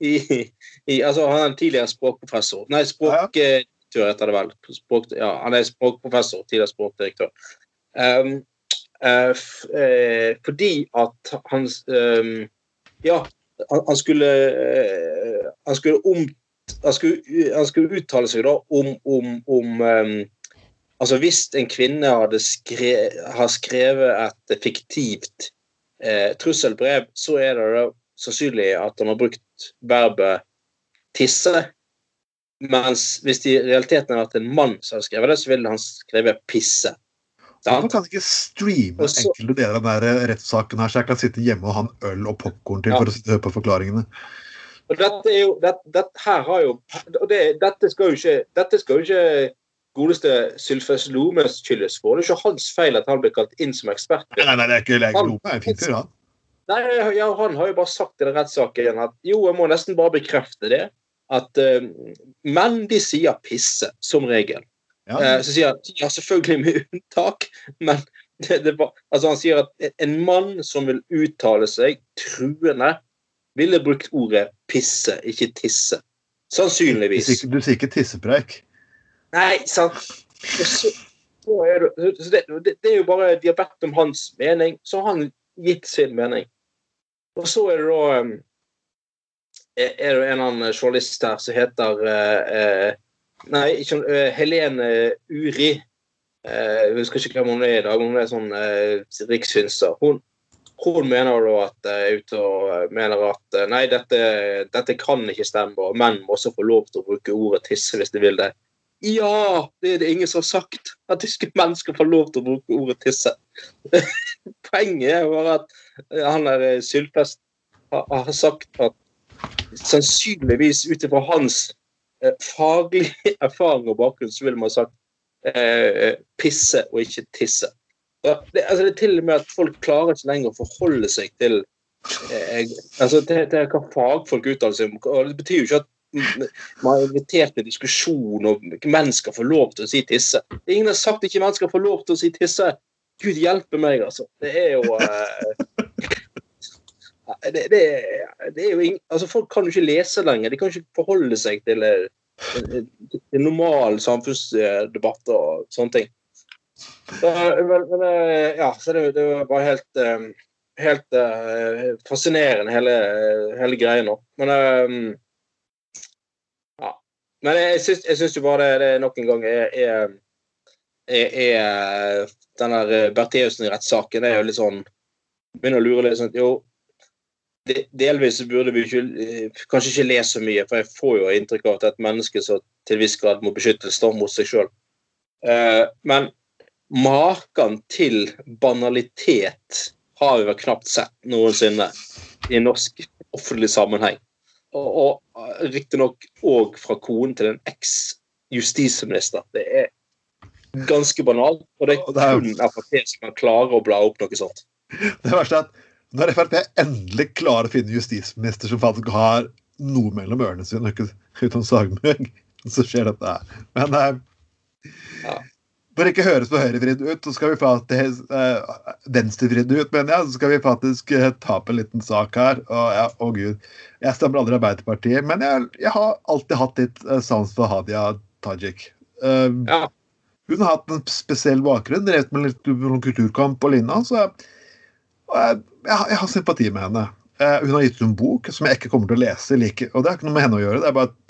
i, i Altså, han er en tidligere språkprofessor. Nei, språkdirektør heter det vel. Språk, ja, han er språkprofessor, tidligere språkdirektør. Um, uh, f, uh, fordi at han um, Ja, han, han skulle uh, Han skulle om han skulle, han skulle uttale seg da om, om, om um, Altså hvis en kvinne hadde skre, har skrevet et fiktivt eh, trusselbrev, så er det da sannsynlig at han har brukt verbet tisse. Mens hvis det i realiteten hadde vært en mann som hadde skrevet det, så ville han skrevet pisse. Hvorfor kan ikke streame så- enkelte deler av den der rettssaken her, så jeg kan sitte hjemme og ha en øl og popkorn til Ja. for å høre på forklaringene? Og dette er jo dette, dette her har jo og det, dette skal jo ikke dette skal jo ikke godeste Sylfes Lomes skyldes for. Det er ikke hans feil at han ble kalt inn som ekspert. Nei, nei, det er ikke lege Han- Lome. Er fint, ja. Nei, ja, Han har jo bare sagt i den rettssaken at jo, jeg må nesten bare bekrefte det. At uh, menn de sier pisse, som regel. ja. Uh, så sier han ja, selvfølgelig med unntak, men det, det var, altså han sier at en mann som vil uttale seg truende, ville brukt ordet pisse, ikke tisse. Du Sannsynligvis. sier ikke- Du sier ikke tissepreik. Nei, sant. Så, så er det, så det, det, er jo bare De har bedt om hans mening, så har han gitt sin mening. Og så er det da um, Er det en annen journalist her som heter eh, eh, Nei, ikke, uh, Helene Uri. Eh, jeg husker ikke hvem hun er i dag. Hun er sånn uh, rikssynser. Hun, hun mener da at er ute og mener at nei, dette, dette kan ikke stemme, og menn må også få lov til å bruke ordet tisse hvis de vil det. Ja, det er det ingen som har sagt. At tyske mennesker får lov til å bruke ordet tisse. Poenget er bare at eh, han der eh, Sylfest har, sagt at sannsynligvis ut ifra hans eh, faglige erfaring og bakgrunn, så ville man sagt eh, pisse og ikke tisse. Det, altså det er til og med at folk klarer ikke lenger å forholde seg til eh, altså til, til hva fagfolk uttaler seg om. Det betyr jo ikke at man har invitert til diskusjon om menn skal få lov til å si tisse. Ingen har sagt ikke menn skal få lov til å si tisse. Gud hjelpe meg, altså. Det er jo eh, det, det, det er jo ing, altså Folk kan jo ikke lese lenger. De kan ikke forholde seg til, eh, til, normal samfunnsdebatt og sånne ting. Så, men, men, eh, ja, så det, det var helt eh, helt uh, fascinerende, hele, hele greia nå. Men ja. Men jeg syns, jo bare det, det nok en gang er, er, er, Den der Bertheussen-rettssaken er jo litt sånn Begynner å lure litt sånn Jo, delvis burde vi ikke, eh, kanskje ikke le så mye, for jeg får jo inntrykk av at et menneske som til viss grad må beskyttes da mot seg sjøl. men maken til banalitet har vi vel knapt sett noensinne i norsk offentlig sammenheng. Og, og riktignok òg fra konen til en eks-justisminister. Det er ganske banalt, og det er kun Frp som kan klare å bla opp noe sånt. Det verste er at når Frp endelig klarer å finne justisminister som faktisk har noe mellom ørene sine, ikke uten sagmugg, så skjer dette her. Men eh, Ja. For ikke høres på høyrevridd ut, så skal vi faktisk uh, venstrevridd ut, mener jeg, så skal vi faktisk uh, ta på en liten sak her. Og ja, å gud. Jeg stemmer aldri Arbeiderpartiet, men jeg, jeg har alltid hatt litt uh, sans for Hadia Tajik. Uh, Ja. Hun har hatt en spesiell bakgrunn, drevet med litt kulturkamp og lignende. så jeg, jeg, jeg, har- sympati med henne. Hun har gitt ut en bok som jeg ikke kommer til å lese. Like, og det har ikke noe med henne å gjøre. Det er bare at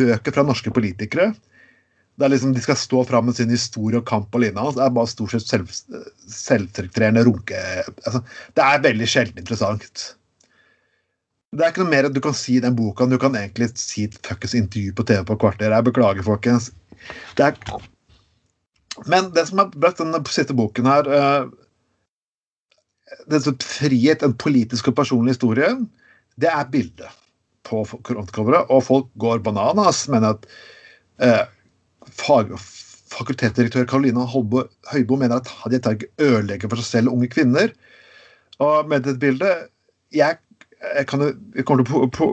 bøker fra norske politikere der liksom de skal stå fram med sin historie og kamp og lignende. Det er bare stort sett selv, selvtrakterende runke... Altså, det er veldig sjelden interessant. Det er ikke noe mer du kan si i den boka. Du kan egentlig si et fuckings intervju på TV på kvarter. Jeg beklager, folkens. Det er Men det som er blitt denne siste boken her det er sånn frihet, en politisk og personlig historie, det er bildet på frontcoveret. Og folk går bananas, men at uh, fag, fakultetsdirektør Karoline Høibo mener at Hadia Tajik ødelegger for seg selv unge kvinner. Og med dette bildet Jeg, jeg kan jo kommer til på,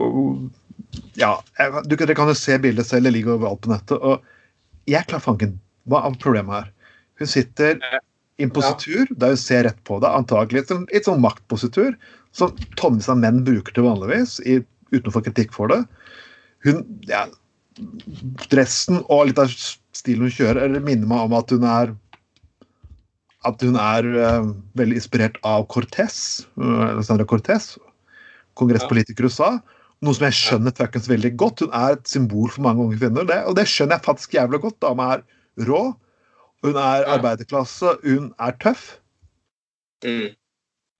Ja, jeg, du, dere kan jo se bildet selv, det ligger overalt på nettet. Og jeg klarer fanken Hva er problemet her? Hun sitter i en positur ja. der hun ser rett på det, antagelig litt, litt sånn maktpositur, som tonnevis av menn bruker til vanligvis, i, uten å få kritikk for det. Hun ja, dressen og litt av stilen hun kjører, eller minner meg om at hun er at hun er uh, veldig inspirert av Cortez, uh, Alexandra Cortez, kongresspolitiker i USA. Noe som jeg skjønner Tvekkens veldig godt. Hun er et symbol for mange unge kvinner, det, og det skjønner jeg faktisk jævlig godt. Dama er rå. Hun er arbeiderklasse, hun er tøff. Mm.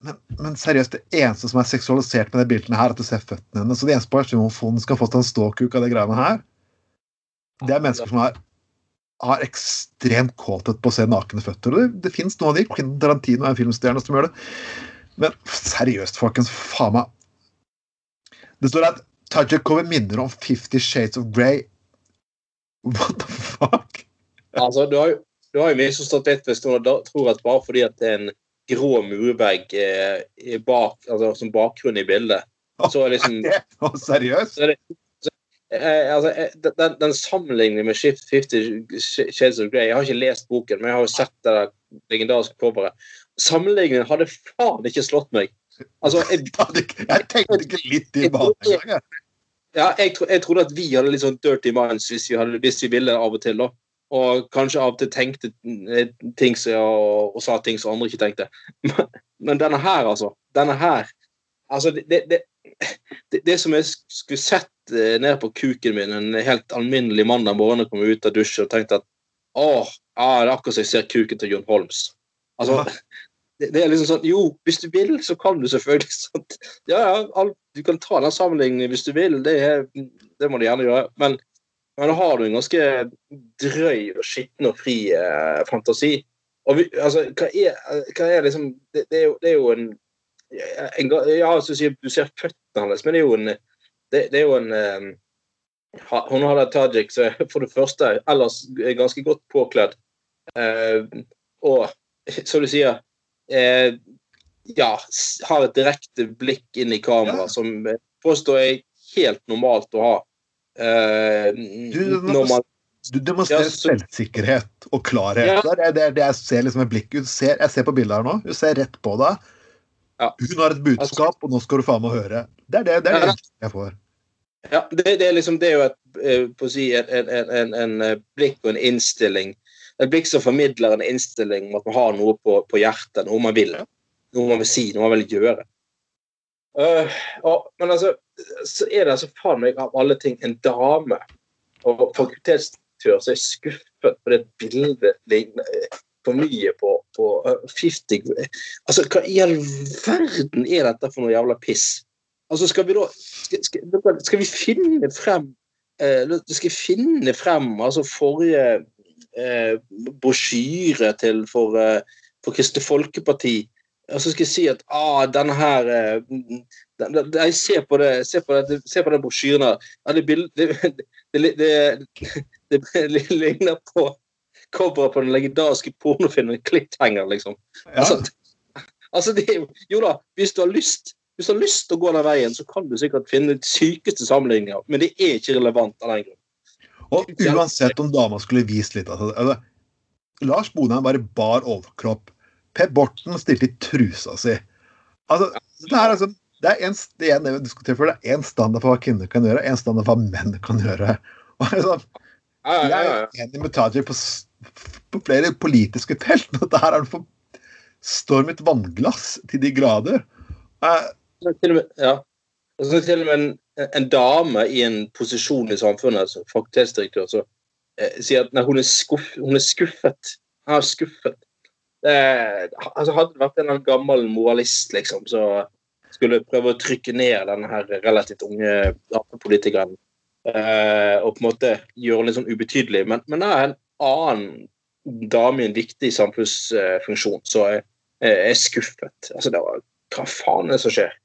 Men, men, seriøst, det eneste som er seksualisert med de bildene her, er at du ser føttene hennes. Så det eneste personen skal få seg en ståkuk av de greiene her, det er mennesker som har, har ekstremt kåthet på å se nakne føtter. Det, det fins noen av de. Quentin Tarantino er en filmstjerne som gjør det. Men seriøst, folkens. Faen meg. Det står at Tajikov minner om Fifty Shades of Grey. What the fuck? Altså, du har jo, du har jo misforstått litt hvis du tror at bare fordi at det er en grå murvegg eh, bak, altså, som bakgrunn i bildet, så er liksom Seriøst? Så er det, Eh, altså, eh, den, den sammenligningen med Shift 50 Shades of Grey Jeg har ikke lest boken, men jeg har jo sett det legendariske coveret. Sammenligningen hadde faen ikke slått meg. Altså, jeg, jeg tenkte ikke litt i banen Ja, jeg, jeg, trodde at vi hadde litt sånn dirty minds hvis vi, hadde, hvis vi ville av og til. da. Og kanskje av og til tenkte eh, ting som, og, og, sa ting som andre ikke tenkte. Men, men denne her, altså. Denne her Altså, det, det, det, det som jeg skulle sett ned på kuken min en helt alminnelig mandag morgen og kom ut av dusjen og tenkte at åh, ah, det er akkurat som jeg ser kuken til John Holmes. Altså, det, det, er liksom sånn Jo, hvis du vil, så kan du selvfølgelig sånn, Ja, ja, alt, du kan ta den sammenligningen hvis du vil, det, er, det må du gjerne gjøre. Men, men da har du en ganske drøy og skitten og fri eh, fantasi. Og vi, altså, hva er, hva er liksom det, det, er jo, det er jo en, en Ja, du ser føttene hans, men det er jo en det, det er jo en eh, Hun har Tajik som for det første ellers er ganske godt påkledd. Eh, og som du sier eh, Ja, har et direkte blikk inn i kamera ja. som påstår jeg helt normalt å ha. Eh, du, man, du demonstrerer ja, så, selvsikkerhet og klarhet. Ja. Det er det, det, jeg ser liksom blikket. Ser, jeg ser på bildet her nå. Hun ser rett på deg. Ja. Hun har et budskap, og nå skal du faen meg høre. Det er det, det, er det jeg får. Ja, det, det, er liksom, det er jo et, eh, si, en, en, en, eh, blikk og en innstilling. Et blikk som formidler en innstilling om at man har noe på, på hjertet, noe man vil. Noe man vil si, noe man vil gjøre. Uh, og, men altså, så er det altså faen meg av alle ting en dame og fakultetsdirektør som er skuffet på det bildet ligner for mye på, på uh, 50 Altså, hva i all verden er dette for noe jævla piss? Altså, skal vi da Skal, skal, skal vi finne frem eh, Skal finne frem altså forrige eh, brosjyre til for, eh, for Kristelig Folkeparti og så skal jeg si at ah, denne her eh, den, den, Jeg ser på det, se på det, se på den brosjyren her. Ja, det, det, det, det, ligner på coveret på den legendariske pornofilmen 'Cliffhanger', liksom. Ja. Altså, altså, det jo da, hvis du har lyst hvis du har lyst til å gå den veien, så kan du sikkert finne de sykeste sammenligninger, men det er ikke relevant av den grunn. Og uansett om dama skulle vist litt altså, altså, Lars Bonheim bare bar overkropp. Per Borten stilte i trusa si. Altså, det er altså det er en, det er, det er en standard for hva kvinner kan gjøre, en standard for hva menn kan gjøre. Og altså, jeg er enig med Tajik på, på, flere politiske felt. Dette her er for storm et vannglass til de grader. Eh, til og med, ja. Og til og med en, en dame i en posisjon i samfunnet, som fakultetsdirektør, så eh, sier at nei, hun, er skuff, hun er skuffet. Han er skuffet. Eh, altså, hadde det vært en gammel moralist liksom, så skulle prøve å trykke ned denne her relativt unge damepolitikeren eh, og på en måte gjøre den litt sånn ubetydelig, men, men nei, annen dame i en viktig samfunnsfunksjon, så jeg, jeg er skuffet. Altså, det var, hva faen er det som skjer?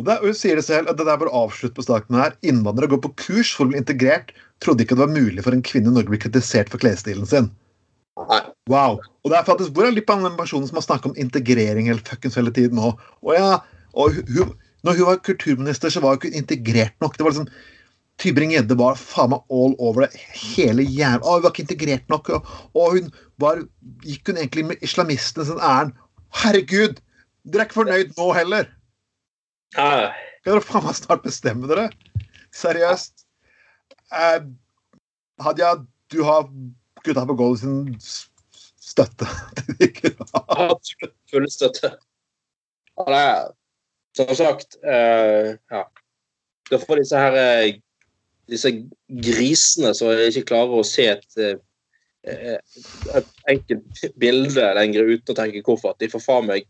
Og det, hun sier det selv, at det der bare avslutt på starten her. Innvandrere går på kurs for å bli integrert. Trodde ikke det var mulig for en kvinne i Norge å bli kritisert for klesstilen sin. Nei. Wow. Og det er faktisk, Hvor er litt av den personen som har snakket om integrering hele fuckings hele tiden nå? Og ja, og hun, når hun var kulturminister, så var hun ikke integrert nok. Det var liksom Tybring-Gjedde var faen meg all over det hele jævla Å, hun var ikke integrert nok. Og, og hun var Gikk hun egentlig med islamistene sin ærend? Herregud! Dere er ikke fornøyd nå heller? Kan dere faen meg snart bestemme dere? Seriøst. Eh, Hadia, du har gutta på gulvet sin støtte. Absolutt full støtte. Ja, det er, som sagt eh, ja. Da får disse her eh, disse grisene som ikke klarer å se et, eh, et enkelt bilde lenger uten å tenke hvorfor, de får faen meg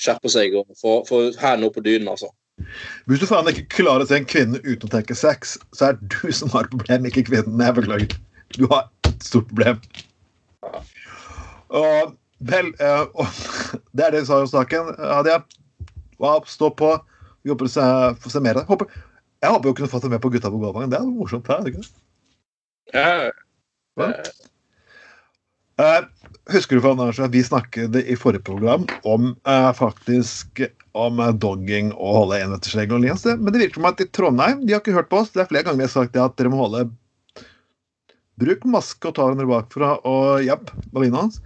skjerpe seg og få, få hendene opp på dynen, altså. Hvis du faen ikke klarer å se en kvinne uten å tenke sex, så er du som har problem, ikke kvinnen. Jeg beklager. Du har et stort problem. Og vel, eh, og, det er det vi sa i saken. Hadia, wow, stå på. Vi håper å få se mer av det. Jeg håper jo kunne fått det med på Gutta på Gåvangen. Det er morsomt. Det er ikke det? Ja. Ja. Eh, husker du for, Anders, at vi snakket i forrige program om uh, faktisk om eh, dogging og holde enmetersregelen og lignende. Men det virker som at i Trondheim de har ikke hørt på oss. Det er flere ganger vi har sagt det at dere må holde Bruk maske og ta hverandre bakfra og japp, balina hans.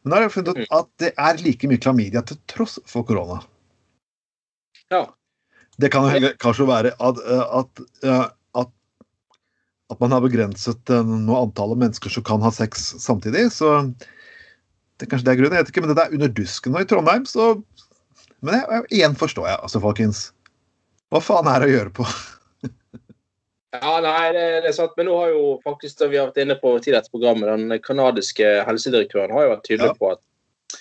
Men nå har jeg funnet ut at det er like mye klamydia til tross for korona. ja. Det kan jo kanskje være at, at, at, at man har begrenset eh, noe antall mennesker som kan ha sex samtidig. Så det er kanskje det er grunnen. Jeg vet ikke, men det er under dusken nå i Trondheim, så Men jeg, igjen forstår jeg, altså, folkens. Hva faen er det å gjøre på? Ja, nei, det, det, er sant. Men nå har jo faktisk, da vi har vært inne på tidligere programmet, den kanadiske helsedirektøren har jo vært tydelig Ja. på at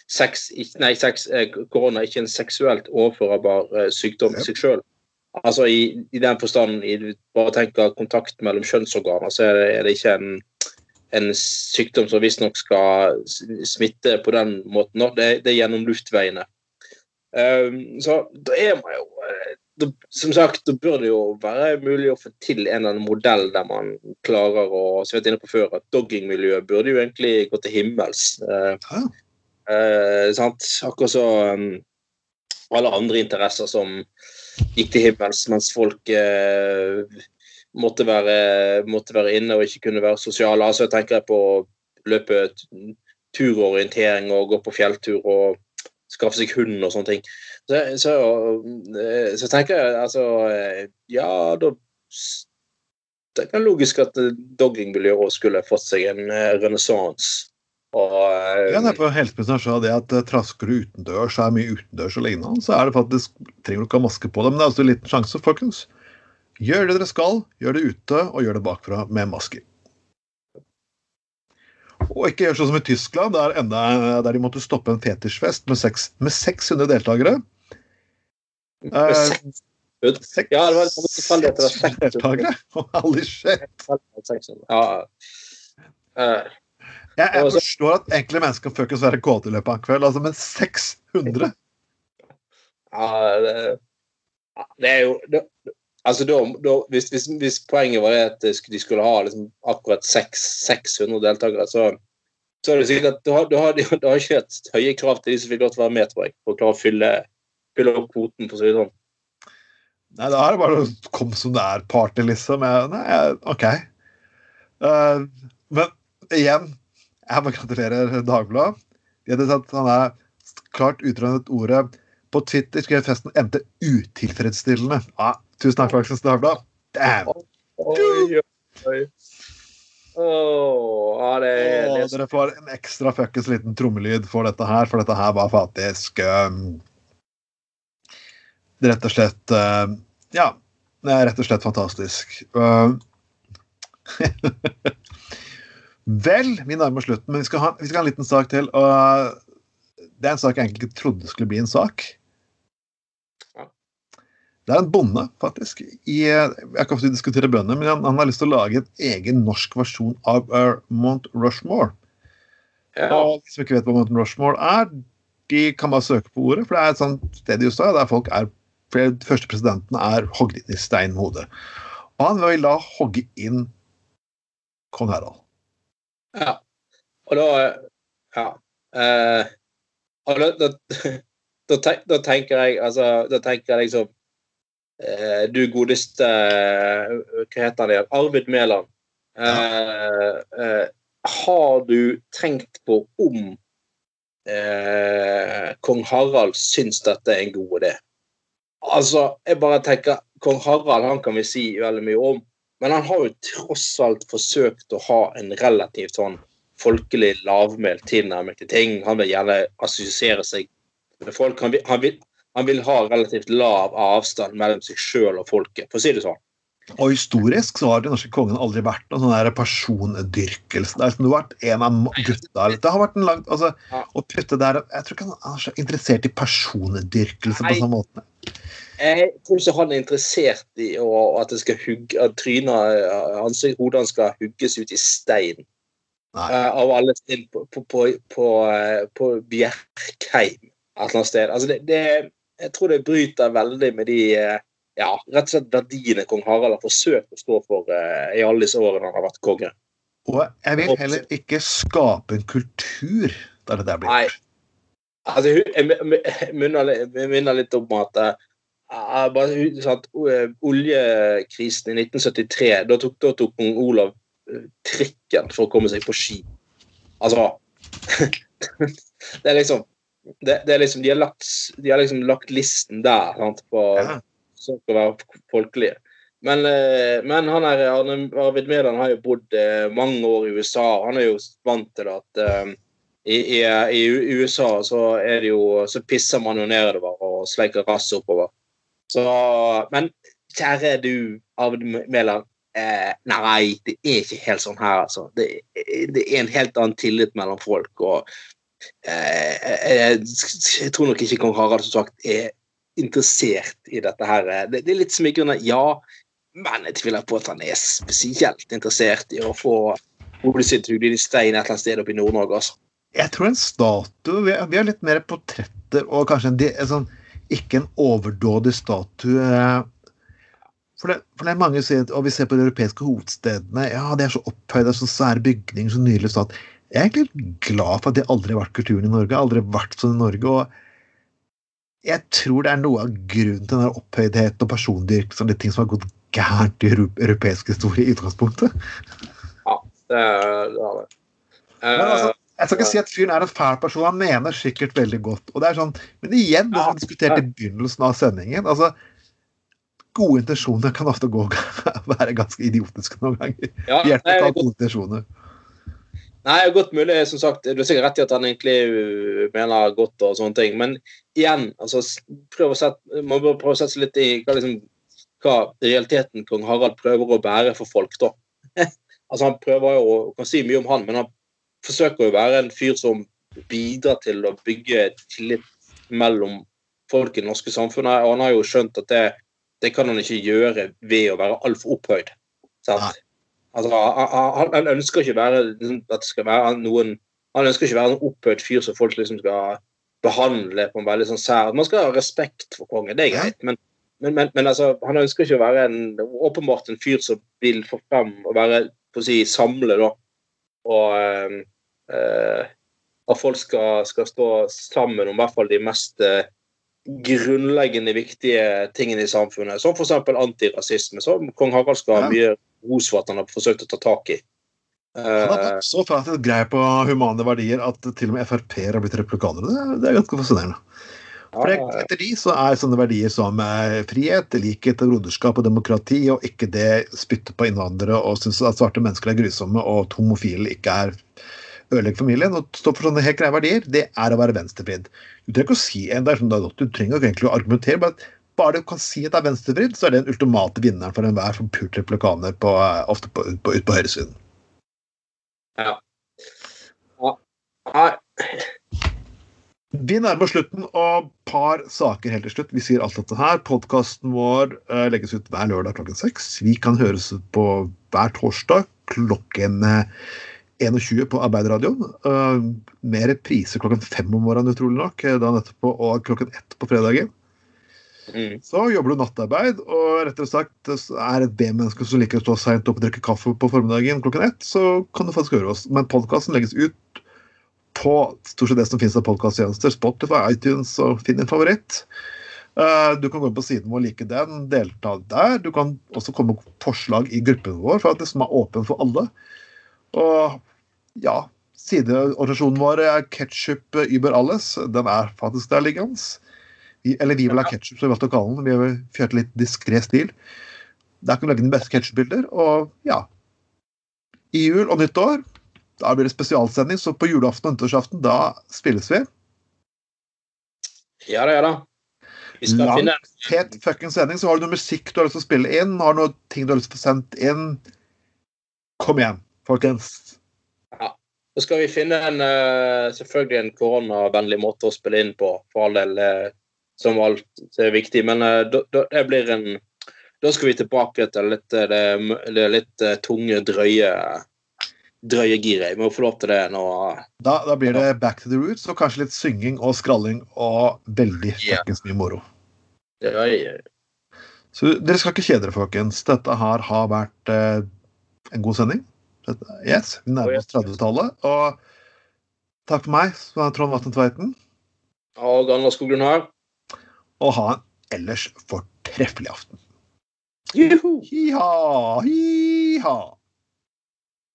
sex, nei, sex, korona korona er ikke en seksuelt overførbar eh, sykdom i seg sjøl. Altså i, i den forstand i, Bare at kontakt mellom kjønnsorganer, så er det, er det ikke en, en sykdom som visstnok skal smitte på den måten. Det, det er gjennom luftveiene. Um, så da er man jo eh, da, Som sagt, da bør det jo være mulig å få til en eller annen modell der man klarer å Som vi har vært inne på før, at doggingmiljøet burde jo egentlig gå til himmels. Eh, Ja. Eh? Akkurat så um, alle andre interesser som gikk til himmels, mens folk eh, måtte, være, måtte være inne og ikke kunne være sosiale. Altså, jeg tenker på å løpe turorientering og gå på fjelltur og skaffe seg hund og sånne ting. Så, så, eh, så tenker jeg altså eh, Ja, da Det er logisk at eh, doggingmiljøet også skulle fått seg en eh, renessanse. Og eh, Ja, på Helseministeren sa det at eh, trasker du utendørs, så er mye utendørs og lignende, så er det faktisk trenger du ikke ha maske på det. Men det er også en liten sjanse, folkens. Gjør det dere skal, gjør det ute, og gjør det bakfra med masker. Og ikke gjør sånn som i Tyskland, der, enda, der de måtte stoppe en fetisjfest med, seks- med 600 deltakere. med eh, Seks- Ja, det var litt tilfeldigheter. 600 deltakere? Holy shit. Ja. Eh, Jeg, jeg så- forstår at enkle mennesker ikke være kåte i løpet av en kveld, altså, men 600? Ja, det, det er jo det, Altså, da, da, hvis, hvis, hvis poenget var det at de skulle- ha liksom, akkurat 6, 600 deltakere, så, så er det sikkert at du har- du har du har ikke hatt høye krav til de som til å være med, tror jeg, for å klare å fylle, fylle opp kvoten, for å si det sånn. Nei, da er det bare å komme som det er party, liksom. Jeg, nei, OK. Uh, men igjen, jeg må gratulere Dagbladet. De hadde sagt han er klart utrønnet ordet. På Twitter skrev festen endte utilfredsstillende. Ja, tusen takk, Aksels Dagblad. Damn! Oi, oi. Oh, ja, det, det, dere får en ekstra fuckings liten trommelyd for dette her, for dette her var faktisk um, rett og slett uh, Ja, det er rett og slett fantastisk. Uh, Vel, vi nærmer slutten, men vi skal, ha, vi skal ha en liten sak til. og Det er en sak jeg egentlig ikke trodde skulle bli en sak. Det er en bonde, faktisk. I, jeg kan ikke diskutere bønder, men han, han, har lyst til å lage en egen norsk versjon av uh, Mount Rushmore. Ja. Og de som ikke vet hva Mount Rushmore er, de kan bare søke på ordet, for det er et sånt sted i USA der folk er for De første presidentene er hogd inn i steinhodet. Og han vil da hogge inn kong Harald. Ja. Og da Ja. Eh, og da, da, da, da, tenker jeg altså Da tenker jeg liksom eh, Du godeste Hva heter han igjen? Arvid Mæland. Eh, eh, har du tenkt på om eh, kong Harald syns dette er en god idé? Altså, jeg bare tenker Kong Harald han kan vi si veldig mye om, men han har jo tross alt forsøkt å ha en relativt sånn folkelig lavmælt tilnærming til ting. Han vil gjerne assosiere seg med folk. Han vil, han vil, han vil ha relativt lav avstand mellom seg sjøl og folket, for å si det sånn. Og historisk så har den norske kongen aldri vært noen sånn persondyrkelse. Det har liksom vært en av gutta Det har vært en lang altså, Å putte der Jeg tror ikke han er så interessert i persondyrkelse på sånn måte. Jeg tror ikke han er interessert i å, at hugge, at trynet hans hodet skal hugges ut i stein. Uh, av alle steder på, på, på, på, uh, på Bjerkheim et eller annet sted. Altså det, det, jeg tror det bryter veldig med de uh, ja, rett og slett verdiene kong Harald har forsøkt å stå for i alle disse årene han har vært konge. Og jeg vil heller ikke skape en kultur der det der blir gjort. Altså, jeg minner litt om at bare, sant, Oljekrisen i 1973, da tok, da tok kong Olav eh, trikken for å komme seg på ski. Altså Det er liksom det, det er liksom, de, har lagt, de har liksom lagt listen der sant, på ja. som skal være folkelige. Men, eh, men han er, Arvid Mæland har jo bodd eh, mange år i USA. Han er jo vant til at um, i, i, i, USA så er det jo så pisser man jo nedover og sleiker rasset oppover. Så, men kjære du, Arvid Mæland. Eh, nei, det er ikke helt sånn her, altså. Det, det er en helt annen tillit mellom folk. og eh, jeg, jeg, tror nok ikke kong Harald som sagt er interessert i dette her. Det, det er litt smigrende, ja, men jeg tviler på at han er spesielt interessert i å få hodet sitt hugd i stein et eller annet sted oppe i Nord-Norge. altså. Jeg tror en statue vi har litt mer portretter og kanskje en, en sånn ikke en overdådig statue. For det, for det, er mange sier, og Vi ser på de europeiske hovedstedene. ja, Det er så opphøyde, så svære bygninger, så nydelig stat. Jeg er egentlig glad for at det aldri har vært kulturen i Norge. aldri vært sånn i Norge, og Jeg tror det er noe av grunnen til den opphøydheten og persondyrkelsen og de ting som har gått gærent i europeisk historie i utgangspunktet. Ja, det er det. Men altså, jeg skal ikke si at fyren er en fæl person, han mener sikkert veldig godt. og det er sånn, Men igjen, det som vi diskuterte i begynnelsen av sendingen altså, Gode intensjoner kan ofte gå, være ganske idiotiske noen ganger. Ja, å ta gode intensjoner. Nei, godt mulig. som sagt, Du har sikkert rett i at han egentlig uh, mener godt, og sånne ting, men igjen, altså, prøv å sette, man bør prøve å sette seg litt i hva, liksom, hva realiteten kong Harald prøver å bære for folk. da. altså, Han prøver jo, kan si mye om han, men han forsøker å være en fyr som bidrar til å bygge tillit mellom folk i det norske samfunnet. Og han har jo skjønt at det, det kan han ikke gjøre ved å være altfor opphøyd. Altså, han, han, ønsker ikke være, at det skal være noen Han ønsker ikke være en opphøyd fyr som folk liksom skal behandle på en veldig sånn sær Man skal ha respekt for kongen, det er greit, men, men, men, men altså, han ønsker ikke å være en, åpenbart en fyr som vil få frem og være på å si, samle da, og ehm, eh, at folk skal, skal, stå sammen om i hvert fall de mest eh, grunnleggende viktige tingene i samfunnet, som f.eks. antirasisme, som kong Harald skal ha mye ros for at han har forsøkt å ta tak i. Han har vært så faktisk grei på humane verdier at til og med Frp har blitt replikanere. Det er ganske fascinerende. For Etter de så er sånne verdier som eh, frihet, likhet, broderskap og demokrati, og ikke det spytte på innvandrere og synes at svarte mennesker er grusomme og at homofile ikke er ødelegger familien. og stå for sånne helt greie verdier, det er å være venstrevridd. Du trenger ikke å si en der, sånn, du trenger egentlig å argumentere, bare, bare du kan si at det er venstrevridd, så er det den ultimate vinneren for enhver forpult replikaner på, eh, ofte på, på, ut på høyresiden. Ja. ja. Vi nærmer oss slutten, og par saker helt til slutt. Vi sier alt dette her. Podkasten vår uh, legges ut hver lørdag klokken seks. Vi kan høres på hver torsdag klokken 21 på Arbeiderradioen. Mer med reprise klokken fem om morgenen, utrolig nok. Da nettopp og klokken ett på fredagen. Mm. Så jobber du nattarbeid, og rettere sagt er et B-menneske som liker å stå seint opp og drikke kaffe på formiddagen klokken ett, så kan du faktisk høre oss. Men podkasten legges ut på stort sett det som finnes av podkasttjenester. Spotify, iTunes, og finn din favoritt. Uh, Du kan gå inn på siden vår, like den, delta der. Du kan også komme med forslag i gruppen vår, for at det som er åpen for alle. Og ja, sideorganisasjonen vår er Ketchup Uber Alles. Den er faktisk der liggende. Vi, eller vi vil ha ketsjup, som vi valgte å kalle den. Vi har kjørt litt diskré stil. Der kan vi legge de beste ketsjupbilder. Og ja I jul og nyttår da blir det spesialsending, så på julaften og nyttårsaften da spilles vi. Ja da, ja da. Vi skal Langt, finne Fet fuckings sending. Så har du noe musikk du har lyst til å spille inn, har du noe ting du har lyst til å få sendt inn Kom igjen, folkens. Ja. Så skal vi finne en, eh, selvfølgelig en koronavennlig måte å spille inn på, for all del, eh, som alt er viktig. Men eh, det blir en Da skal vi tilbake til litt, det, det litt tunge, drøye drøye giret. Vi må få lov til det nå. Da, da blir det back to the roots og kanskje litt synging og skralling og veldig fuckings mye moro. Ja, ja. Så dere skal ikke kjede dere, folkens. Dette her har vært eh, en god sending. Yes, Vi nærmer oss 30-tallet. Og takk for meg, som er Trond Vatne Tveiten. Og Anders Skoglund her. Og ha en ellers fortreffelig aften. Juhu! Hi-ha, hi-ha.